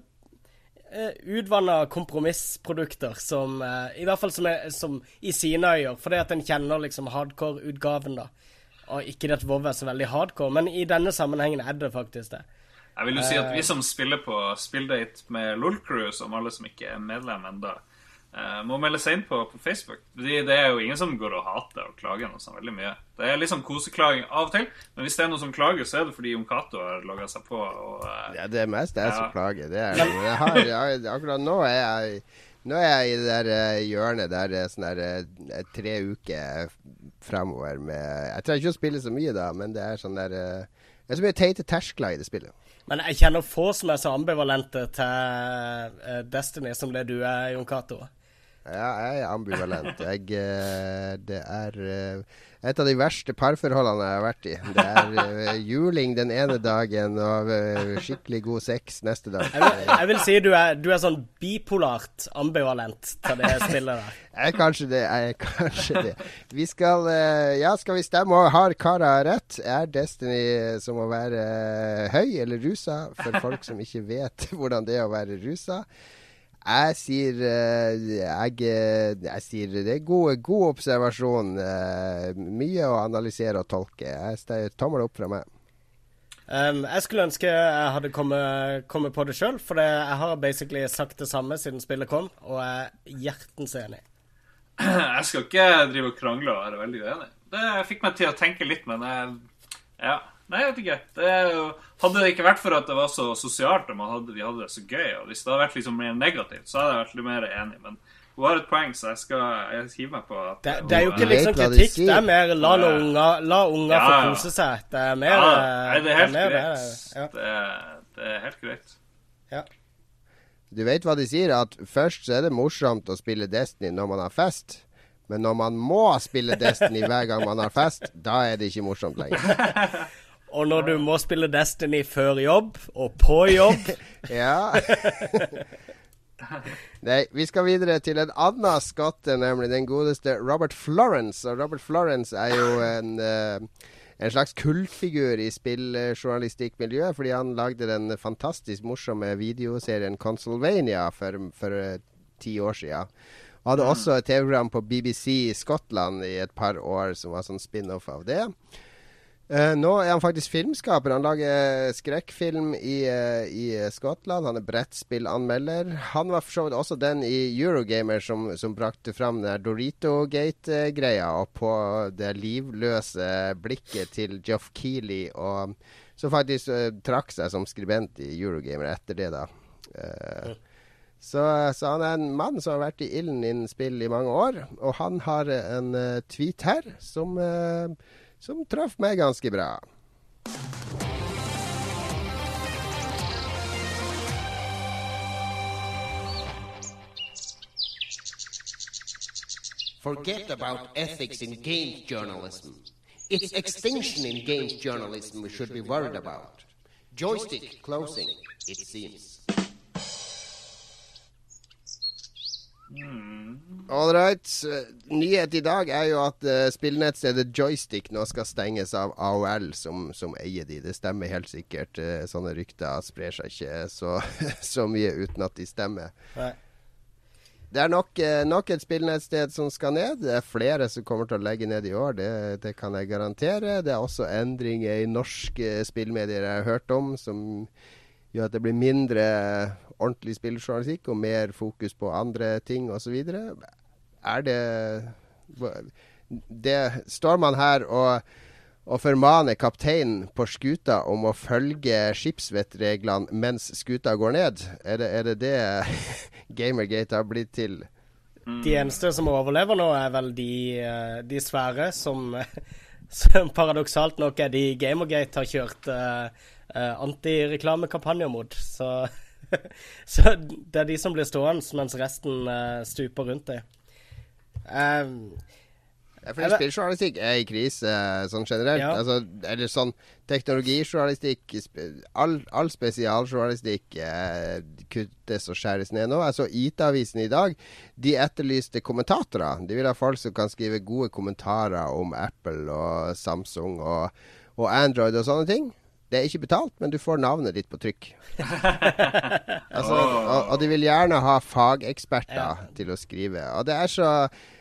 utvanna kompromissprodukter som I hvert fall som, er, som i sine øyer, fordi at en kjenner liksom hardcore-utgaven, da. Og ikke det at WoW er så veldig hardcore, men i denne sammenhengen er det faktisk det. Jeg vil jo si at vi som spiller på Spilldate med Lolcrew, som alle som ikke er medlem ennå, uh, må melde seg inn på, på Facebook. Det, det, er jo ingen som går og hater og klager noe sånn veldig mye. Det er sånn koseklaging av og til, men hvis det er noen som klager, så er det fordi Jon Cato har logga seg på. Og, uh, ja, det er mest jeg ja. som klager. Det er, jeg har, jeg, akkurat nå er jeg nå er jeg i det der uh, hjørnet der det er sånn der tre uker fremover med Jeg trenger ikke å spille så mye da, men det er sånn der Det er så mye teite terskler i det spillet. Men jeg kjenner få som er så ambivalente til Destiny som det du er, Jon Cato. Ja, jeg er ambivalent. Jeg, uh, det er uh, et av de verste parforholdene jeg har vært i. Det er uh, juling den ene dagen og skikkelig god sex neste dag. Jeg vil, jeg vil si du er, du er, sånn bipolart ambivalent til det spillet der. Jeg er kanskje det. Jeg er kanskje det. Vi skal Ja, skal vi stemme? Og Har Kara rett? Er Destiny som å være høy eller rusa? For folk som ikke vet hvordan det er å være rusa. Jeg sier, eh, jeg, eh, jeg sier Det er god, god observasjon. Eh, mye å analysere og tolke. Jeg Tommel opp fra meg. Um, jeg skulle ønske jeg hadde kommet, kommet på det sjøl, for det, jeg har basically sagt det samme siden spillet kom, og jeg er hjertens enig. Jeg skal ikke drive og krangle og være veldig uenig. Det fikk meg til å tenke litt, men jeg, ja. Nei, jeg vet ikke. Det jo, hadde det ikke vært for at det var så sosialt og hadde, vi hadde det så gøy, og hvis det hadde vært liksom mer negativt, så hadde jeg vært litt mer enig. Men hun har et poeng, så jeg skal jeg hive meg på at Det, det er jo ikke liksom kritikk, det er mer la unger, la unger ja, få kose seg. Det er mer ja, Nei, det er helt greit. Det, ja. det, det, er helt greit. Ja. Du vet hva de sier, at først så er det morsomt å spille Destiny når man har fest. Men når man må spille Destiny hver gang man har fest, da er det ikke morsomt lenger. Og når du må spille Destiny før jobb og på jobb Ja. Nei, vi skal videre til en annen skotte, nemlig den godeste Robert Florence. Og Robert Florence er jo en, uh, en slags kultfigur i spilljournalistikkmiljøet, fordi han lagde den fantastisk morsomme videoserien Consolvania for, for uh, ti år siden. Og hadde også et TV-program på BBC i Skottland i et par år som var sånn spin-off av det. Uh, nå er han faktisk filmskaper. Han lager skrekkfilm i, uh, i Skottland. Han er brettspillanmelder. Han var for så vidt også den i Eurogamer som, som brakte fram den Dorito-gate-greia, og på det livløse blikket til Joff Keeley, og som faktisk uh, trakk seg som skribent i Eurogamer etter det, da. Så, så, han er en mann som har vært i ilden innen spill i mange år, og han har en tweet her som som traff meg ganske bra. Forget about ethics in games journalism. It's extinction in games journalism we should be worried about. Joystick closing, it seems. All right. Nyhet i dag er jo at uh, spillnettstedet Joystick nå skal stenges av AOL, som, som eier de. Det stemmer helt sikkert. Uh, sånne rykter sprer seg ikke så, så, mye uten at de stemmer. Nei. Det er nok, uh, nok, et spillnettsted som skal ned. Det er flere som kommer til å legge ned i år, det, det kan jeg garantere. Det er også endringer i norske spillmedier jeg har hørt om, som gjør at det blir mindre ordentlig spilljournalistikk og mer fokus på andre ting osv. Er det Det står man her og og formaner kapteinen på skuta om å følge skipsvettreglene mens skuta går ned. Er det er det, det Gamergate har blitt til? De eneste som overlever nå, er vel de, eh, de svære, som, som, paradoksalt nok er de Gamergate har kjørt uh, uh, antireklamekampanjer mot. Så, så, det er de som blir stående, mens resten uh, stuper rundt dem. Uh, for spilljournalistikk er i krise sånn generelt. Ja. Altså, eller sånn teknologijournalistikk All, all spesialjournalistikk eh, kuttes og skjæres ned nå. Altså IT-avisen i dag de etterlyste kommentatorer. De vil ha folk som kan skrive gode kommentarer om Apple og Samsung og, og Android og sånne ting. Det er ikke betalt, men du får navnet ditt på trykk. altså, og, og, de vil gjerne ha fageksperter ja. til å skrive. Og det er så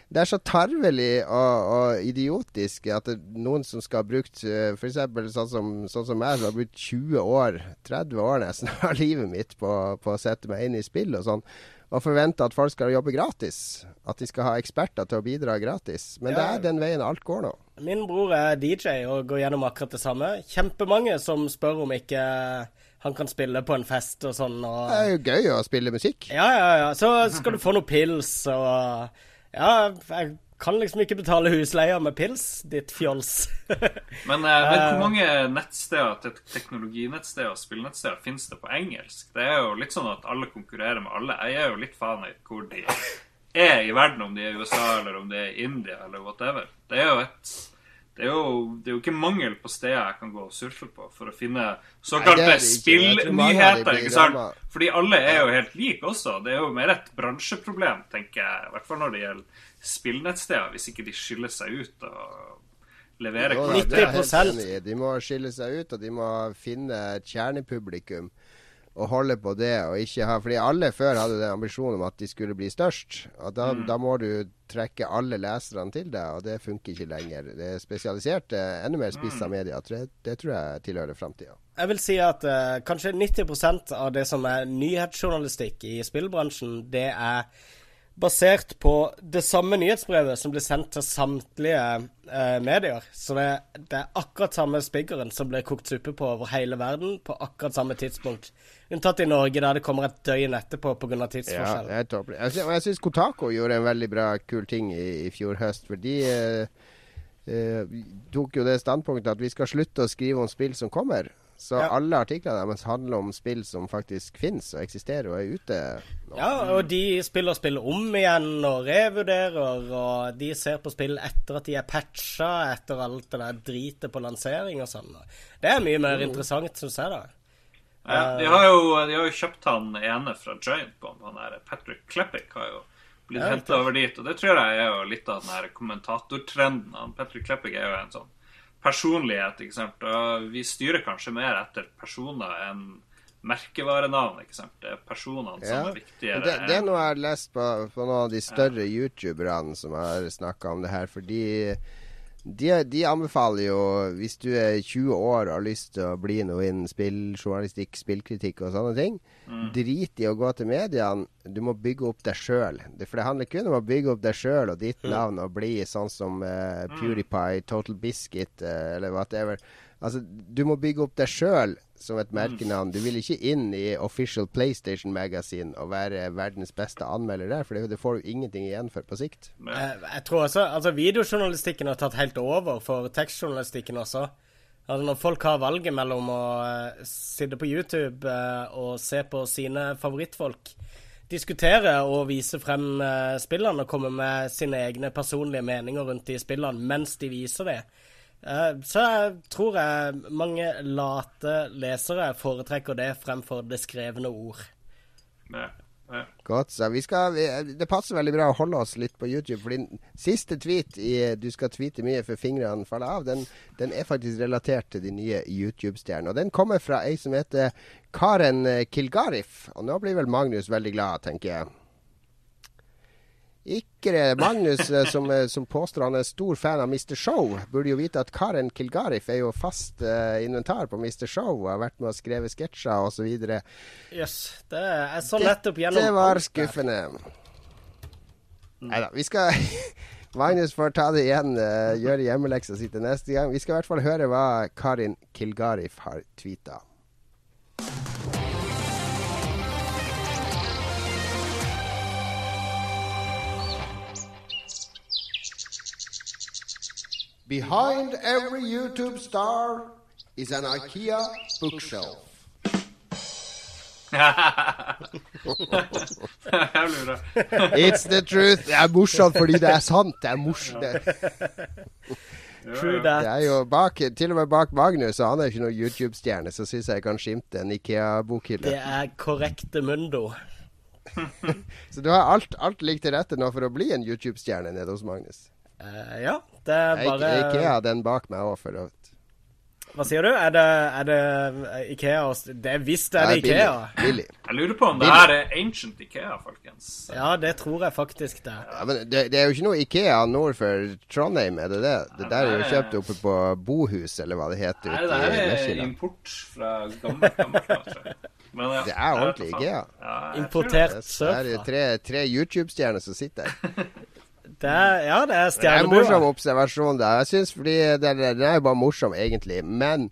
det er så tarvelig og, og idiotisk at noen som skal ha brukt uh, f.eks. Sånn, som, sånn som meg, som har brukt 20 år, 30 år nesten av livet mitt på, på, å sette meg inn i spill og sånn, og forvente at folk skal jobbe gratis. At de skal ha eksperter til å bidra gratis. Men ja. det er den veien alt går nå. Min bror er DJ og går gjennom akkurat det samme. Kjempemange som spør om ikke han kan spille på en fest og sånn. Og... Det er jo gøy å spille musikk. Ja, ja, ja. Så skal du få noe pils og ja, jeg kan liksom ikke betale husleia med pils, ditt fjols. Men eh, vet hvor mange nettsteder, teknologinettsteder og spillnettsteder finnes det på engelsk? Det er jo litt sånn at alle konkurrerer med alle. Jeg er jo litt faen i hvor de er i verden, om de er i USA eller om de er i India eller whatever. Det er jo et det er, jo, det er, jo, ikke mangel på steder jeg kan gå og surfe på for å finne såkalte spillnyheter. ikke sant? Fordi alle er jo helt like også. Det er jo mer et bransjeproblem, tenker jeg. I hvert fall når det gjelder spillnettsteder, hvis ikke de skiller seg ut og leverer jo, 90 De må skille seg ut, og de må finne et kjernepublikum å holde på det og ikke ha Fordi alle før hadde den ambisjonen om at de skulle bli størst. Og da, mm. da må du trekke alle leserne til deg, og det funker ikke lenger. Det er spesialiserte, enda mer spissa mm. medier. Det, det, tror jeg tilhører framtida. Jeg vil si at uh, kanskje 90% av det som er nyhetsjournalistikk i spillbransjen, det er basert på det samme nyhetsbrevet som ble sendt til samtlige eh, medier. Så det, det, er akkurat samme spiggeren som ble kokt suppe på over hele verden på akkurat samme tidspunkt. Unntatt i Norge, der det kommer et døgn etterpå pga. tidsforskjell. Ja, det Jeg, jeg syns Kotako gjorde en veldig bra, kul ting i, i fjor høst. For de eh, eh, tok jo det standpunktet at vi skal slutte å skrive om spill som kommer. Så ja. alle artiklene deres handler om spill som faktisk finnes og eksisterer og er ute. Nå. Ja, og de spiller spill om igjen og revurderer, og de ser på spill etter at de er patcha, etter alt det der dritet på lansering og sånn. Det er mye mer mm. interessant, syns jeg, da. Ja, de har, jo, de har jo kjøpt han ene fra Giant Bomb, han der Patrick Kleppick har jo blitt ja, henta over dit. Og det tror jeg er jo litt av den her kommentatortrenden. Patrick Kleppick er jo en sånn personlighet. ikke sant? Og vi styrer kanskje mer etter personer enn merkevarenavn. ikke sant? Det er personene ja. som er viktigere. Det, det, er noe jeg har lest på, på noen av de større ja. youtuberne som har snakka om det her. fordi de, de, anbefaler jo, hvis du er 20 år og har lyst til å bli noe innen spilljournalistikk, spillkritikk og sånne ting, mm. drit i å gå til mediene. Du må bygge opp deg sjøl. For det handler kun om å bygge opp deg sjøl og ditt navn og bli sånn som uh, PewDiePie, Total Biscuit uh, eller whatever. Altså, du må bygge opp deg sjøl som et merkenavn. Du vil ikke inn i Official PlayStation Magazine og være verdens beste anmelder der, for det, får du ingenting igjen for på sikt. Jeg, jeg tror også altså Videojournalistikken har tatt helt over for tekstjournalistikken også. Altså Når folk har valget mellom å uh, sitte på YouTube uh, og se på sine favorittfolk diskutere og vise frem spillene og komme med sine egne personlige meninger rundt de spillene mens de viser det, Eh, så jeg tror jeg mange late lesere foretrekker det fremfor det skrevne ord. Ja, ja. Godt, så vi skal, Det passer veldig bra å holde oss litt på YouTube. For din siste tweet i 'Du skal tweete mye før fingrene faller av', den, den er faktisk relatert til de nye YouTube-stjernene. Og den kommer fra ei som heter Karen Kilgarif. Og nå blir vel Magnus veldig glad, tenker jeg. Likere Magnus, eh, som, eh, som, påstår han er stor fan av Mr. Show, burde jo vite at Karen Kilgarif er jo fast uh, inventar på Mr. Show og har vært med og skrevet sketsjer osv. Jøss. Yes, det er så lett opp gjennom Det var skuffende. Mm. Nei da. Vi skal Magnus får ta det igjen, uh, gjøre hjemmeleksa si til neste gang. Vi skal i hvert fall høre hva Karin Kilgarif har tweeta. Behind every YouTube star is an IKEA bookshelf. It's the truth. Det er morsomt fordi det er sant. Det er morsomt. True that. Det er jo bak, til og med bak Magnus, og han er ikke noen YouTube-stjerne, så syns jeg kan skimte en Ikea-bokhylle. Det er korrekte mundo. så du har alt, alt ligger til rette nå for å bli en YouTube-stjerne nede hos Magnus? Uh, ja, det er bare Jeg, Ikea den bak meg òg, for å hva sier du? Er det, er det Ikea? Det er visst er det Ikea. Billig. Jeg lurer på om det her er ancient Ikea, folkens. Ja, det tror jeg faktisk det. Ja, men det, det, er jo ikke noe Ikea nord for Trondheim, er det det? Det der er jo kjøpt oppe på Bohus, eller hva det heter. Nei, det her er import fra gammelt, gammelt. Men, ja, det er ordentlig Ikea. Ja, Importert surfer. Det er tre, tre YouTube-stjerner som sitter her. Det er, ja, det er stjernebua. Det er en morsom observasjon, da. Jeg synes fordi Den er jo bare morsom, egentlig. Men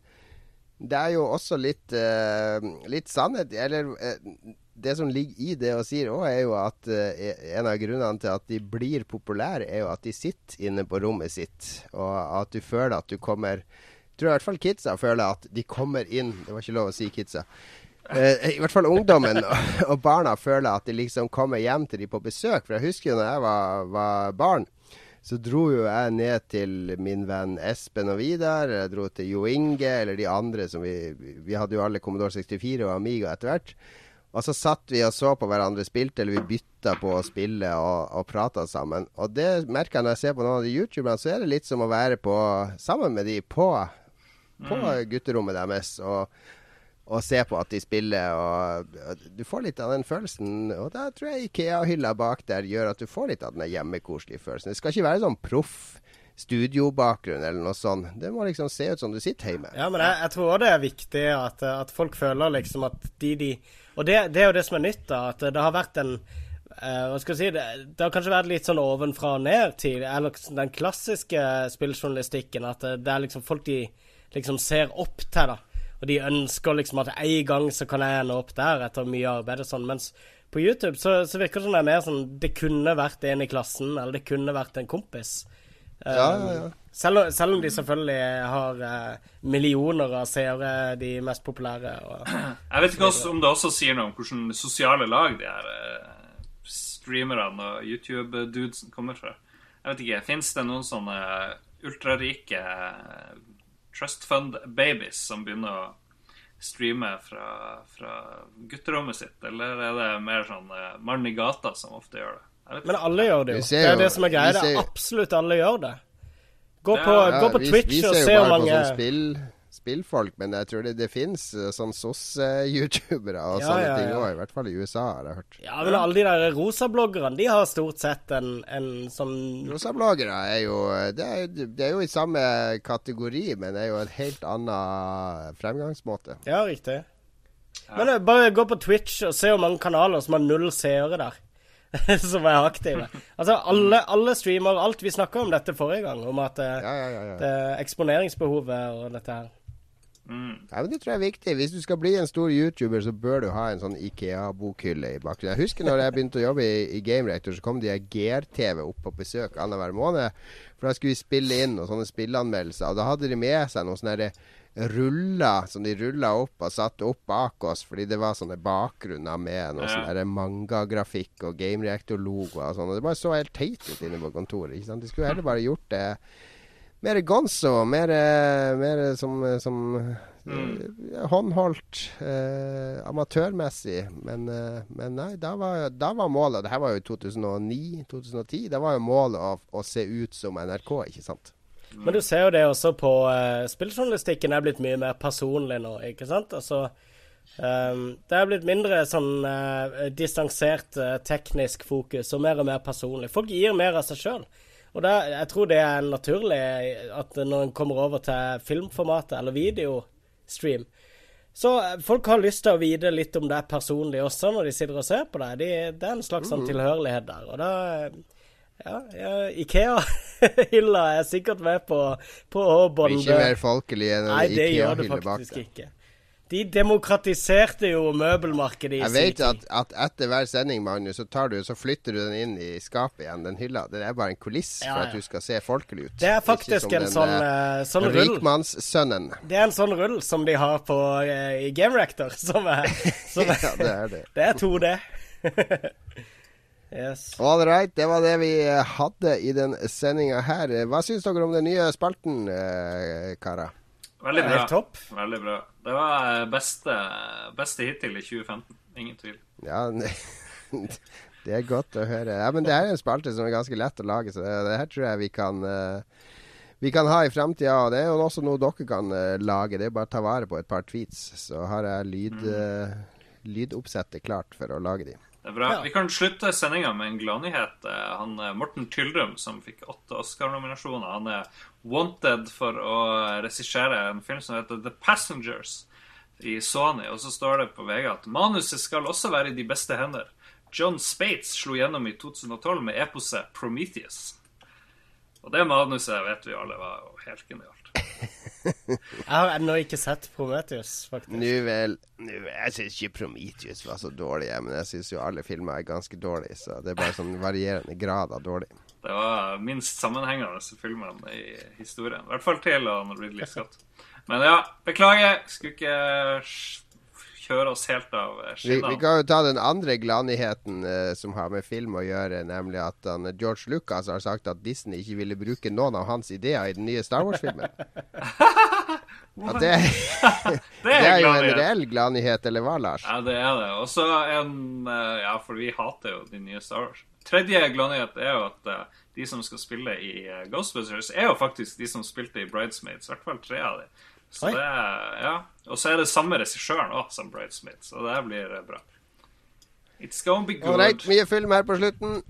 det er jo også litt, uh, litt sannhet Eller uh, det som ligger i det og sier òg, er jo at uh, en av grunnene til at de blir populære, er jo at de sitter inne på rommet sitt, og at du føler at du kommer Jeg tror i hvert fall kidsa føler at de kommer inn Det var ikke lov å si kidsa. Uh, I hvert fall ungdommen og, barna føler at de liksom kommer hjem til de på besøk. For jeg husker jo når jeg var, var, barn, så dro jo jeg ned til min venn Espen og Vidar. Jeg dro til Jo Inge eller de andre som vi Vi hadde jo alle Commodore 64 og Amiga etter hvert. Og så satt vi og så på hverandre spilte, eller vi bytta på å spille og, og prata sammen. Og det merker jeg når jeg ser på noen av de youtuberne, så er det litt som å være på, sammen med de på, på mm. gutterommet deres. Og og se på at de spiller. Og, Du får litt av den følelsen. Og da tror jeg Ikea-hylla bak der gjør at du får litt av den hjemmekoselige følelsen. Det skal ikke være sånn proff studiobakgrunn eller noe sånt. Det må liksom se ut som du sitter hjemme. Ja, men jeg, jeg tror det er viktig at, at, folk føler liksom at de de Og det, det, er jo det som er nytt, da. At det har vært en uh, hva skal jeg si, det, det, har kanskje vært litt sånn ovenfra og ned til Eller den klassiske spilljournalistikken. At det er liksom folk de liksom ser opp til, da. Og de ønsker liksom at en gang så kan jeg ende opp der, etter mye arbeid og sånn. Mens på YouTube så, så virker det som det er mer sånn Det kunne vært en i klassen, eller det kunne vært en kompis. Ja, ja, ja. Selv, selv, om de selvfølgelig har uh, millioner av seere, de mest populære. Og, jeg vet ikke også, om det også sier noe om hvordan sosiale lag de her uh, streamerne og YouTube-dudesen kommer fra. Jeg vet ikke, Fins det noen sånne ultrarike trust fund babies som begynner å streame fra, fra gutterommet sitt, eller er det mer sånn uh, mann i gata som ofte gjør det? Men alle gjør det jo. Det er det som er greia. Det absolutt alle gjør det. Gå på, ja, gå på Twitch vi, vi og se hvor mange sånn spill spillfolk, men jeg tror det, det fins eh, sånn SOS-youtubere og ja, sånne ja, ting òg. I hvert fall i USA, har jeg hørt. Ja, men alle de der rosabloggerne, de har stort sett en, en sånn Rosabloggere er jo det er, det er, jo i samme kategori, men det er jo en helt annen fremgangsmåte. Ja, riktig. Men eh, bare gå på Twitch og se hvor mange kanaler som har null seere der. som er aktive. Altså, alle, alle streamer alt. Vi snakka om dette forrige gang, om at eh, ja, ja, ja, det eksponeringsbehovet og dette her. Mm. Ja, men Det tror jeg er viktig. Hvis du skal bli en stor YouTuber, så bør du ha en sånn Ikea-bokhylle i bakgrunnen. Jeg husker når jeg begynte å jobbe i, i Game Reactor, så kom de GR-TV opp på besøk annenhver måned. For da skulle vi spille inn og sånne spilleanmeldelser. Og da hadde de med seg noen sånne ruller som de rulla opp og satte opp bak oss, fordi det var sånne bakgrunner med noe ja. sånn mangagrafikk og Game Reactor-logoer og sånn. Og det bare så helt teit ut inne på kontoret. Ikke sant? De skulle heller bare gjort det mer gonzo. Mer, mer som, som mm. Eh, håndholdt. Eh, amatørmessig. Men, eh, men, nei, da var, da var målet Det her var jo 2009-2010. Da var jo målet å, å, se ut som NRK, ikke sant? Men du ser jo det også på uh, Spilljournalistikken er blitt mye mer personlig nå, ikke sant? Altså Um, det er blitt mindre sånn uh, distansert uh, teknisk fokus og mer og mer personlig. Folk gir mer av seg sjøl. Og det, jeg tror det er naturlig at når en kommer over til filmformatet eller videostream, så folk har lyst til å vite litt om det personlig også når de sitter og ser på det. De, det er en slags mm. tilhørighet der. Og da ja, ja Ikea-hylla er sikkert med på, på å bonde Ikke mer folkelig enn en Ikea-hylle bak faktisk Ikke. De demokratiserte jo møbelmarkedet i sin tid. Jeg vet at, at, etter hver sending, Magnus, så, du, så, flytter du den inn i skapet igjen, den hylla. Det er bare en kuliss ja, ja. for at du skal se folkelig ut. Det er faktisk en sånn, uh, sånn rull. Rikmannssønnen. Det er en sånn rull som de har på uh, i Game Rector, som er, som er Ja, det er det. det er 2D. yes. All right, det var det vi hadde i den sendinga her. Hva syns dere om den nye spalten, karer? Veldig bra. Veldig bra. Det var eh, beste, beste hittil i 2015. Ingen tvil. Ja, det er godt å høre. Ja, Men det er en spalte som er ganske lett å lage, så det, det her tror jeg vi kan uh, vi kan ha i framtida. Og det er jo også noe dere kan uh, lage. Det er bare å ta vare på et par tweets, så har jeg lyd, uh, lydoppsettet klart for å lage de. Det er bra. Ja. Vi kan slutte sendinga med en gladnyhet. Han Morten Tyldrum, som fikk åtte Oscar-nominasjoner, han er wanted for å regissere en film som heter The Passengers i Sony. Og så står det på VG at manuset skal også være i de beste hender. John Spates slo gjennom i 2012 med eposet Prometheus. Og det manuset vet vi alle var helt genialt. jeg har ennå ikke sett Prometheus, faktisk. Nå vel, nu, Jeg syns ikke Prometheus var så dårlig, men jeg syns jo alle filmer er ganske dårlige. Så det er bare sånn varierende grad av dårlig. Det var minst sammenhengende filmen i historien. I hvert fall til Ridley Scott. Men ja, beklager. Skulle ikke kjøre oss helt av skinnene. Vi, vi, kan jo ta den andre gladnyheten uh, som har med film å gjøre, nemlig at han, George Lucas har sagt at Disney ikke ville bruke noen av hans ideer i den nye Star Wars-filmen. det, det, det, er jo en reell gladnyhet, eller hva, Lars? Ja, det er det. Og så en uh, Ja, for vi hater jo de nye Star Wars. Tredje gladnyhet er jo at uh, de som skal spille i Ghostbusters, er jo faktisk de som spilte i Bridesmaids. I hvert fall tre av dem. Så det, ja. Og så er det samme regissøren òg som Bridesmith, så det blir eh, bra. It's gonna be good. Alright, mye film her på slutten.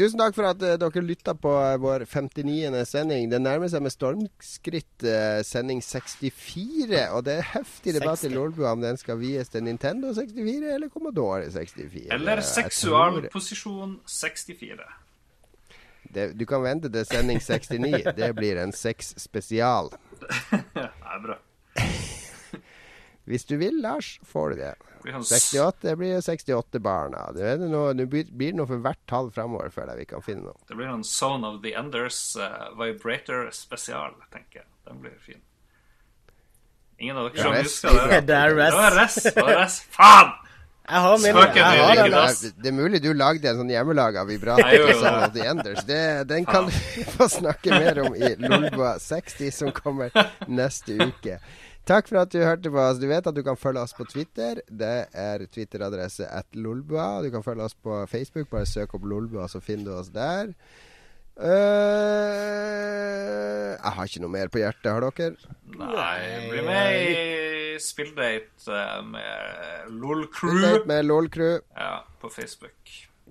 Tusen takk for at uh, dere lytta på uh, vår 59. sending. Det nærmer seg med stormskritt uh, sending 64. Og det er heftig debatt i Lolbua om den skal vies til Nintendo 64 eller Commodore 64. Eller seksualposisjon 64. Det, du kan vente til sending 69. Det blir en sex-spesial. det er bra. Hvis du vil, Lars, får du det. 68 det blir 68 barna. Det, noe, det blir noe for hvert tall framover før vi kan finne noe. Det blir en Zone of the Enders uh, Vibrator spesial, tenker jeg. Den blir fin. Ingen av dere som husker det? Det er Rest. Det var Rest. Det var rest. Faen! Jeg har min. Jeg har den, det, det er mulig du lagde en sånn hjemmelaga vibrator som The Enders. Det, den kan vi få snakke mer om i Lolbua 60, som kommer neste uke. Takk for at du hørte på oss. Du vet at du kan følge oss på Twitter. Det er Twitter-adresse at lolbua. Du kan følge oss på Facebook. Bare søk opp Lolbua, så finner du oss der. Uh, jeg har ikke noe mer på hjertet. Har dere? Nei. Bli med i spilldate eh, med LOL-crew. Med LOL-crew. Ja, på Facebook.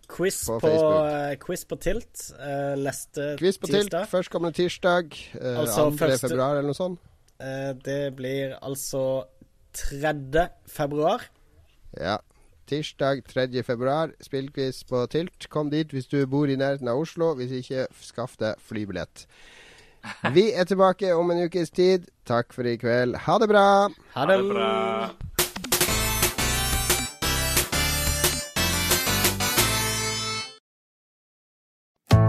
Quiz på, på, uh, quiz på Tilt uh, neste quiz på tirsdag. Tilt førstkommende tirsdag. Uh, altså 2. Første, februar eller noe sånt. det blir altså 3. februar. Ja. Tirsdag 3. februar, spillquiz på Tilt. Kom dit hvis du bor i nærheten av Oslo. Hvis ikke, skaff deg flybillett. Vi er tilbake om en ukes tid. Takk for i kveld. Ha det bra. Ha det, ha det bra.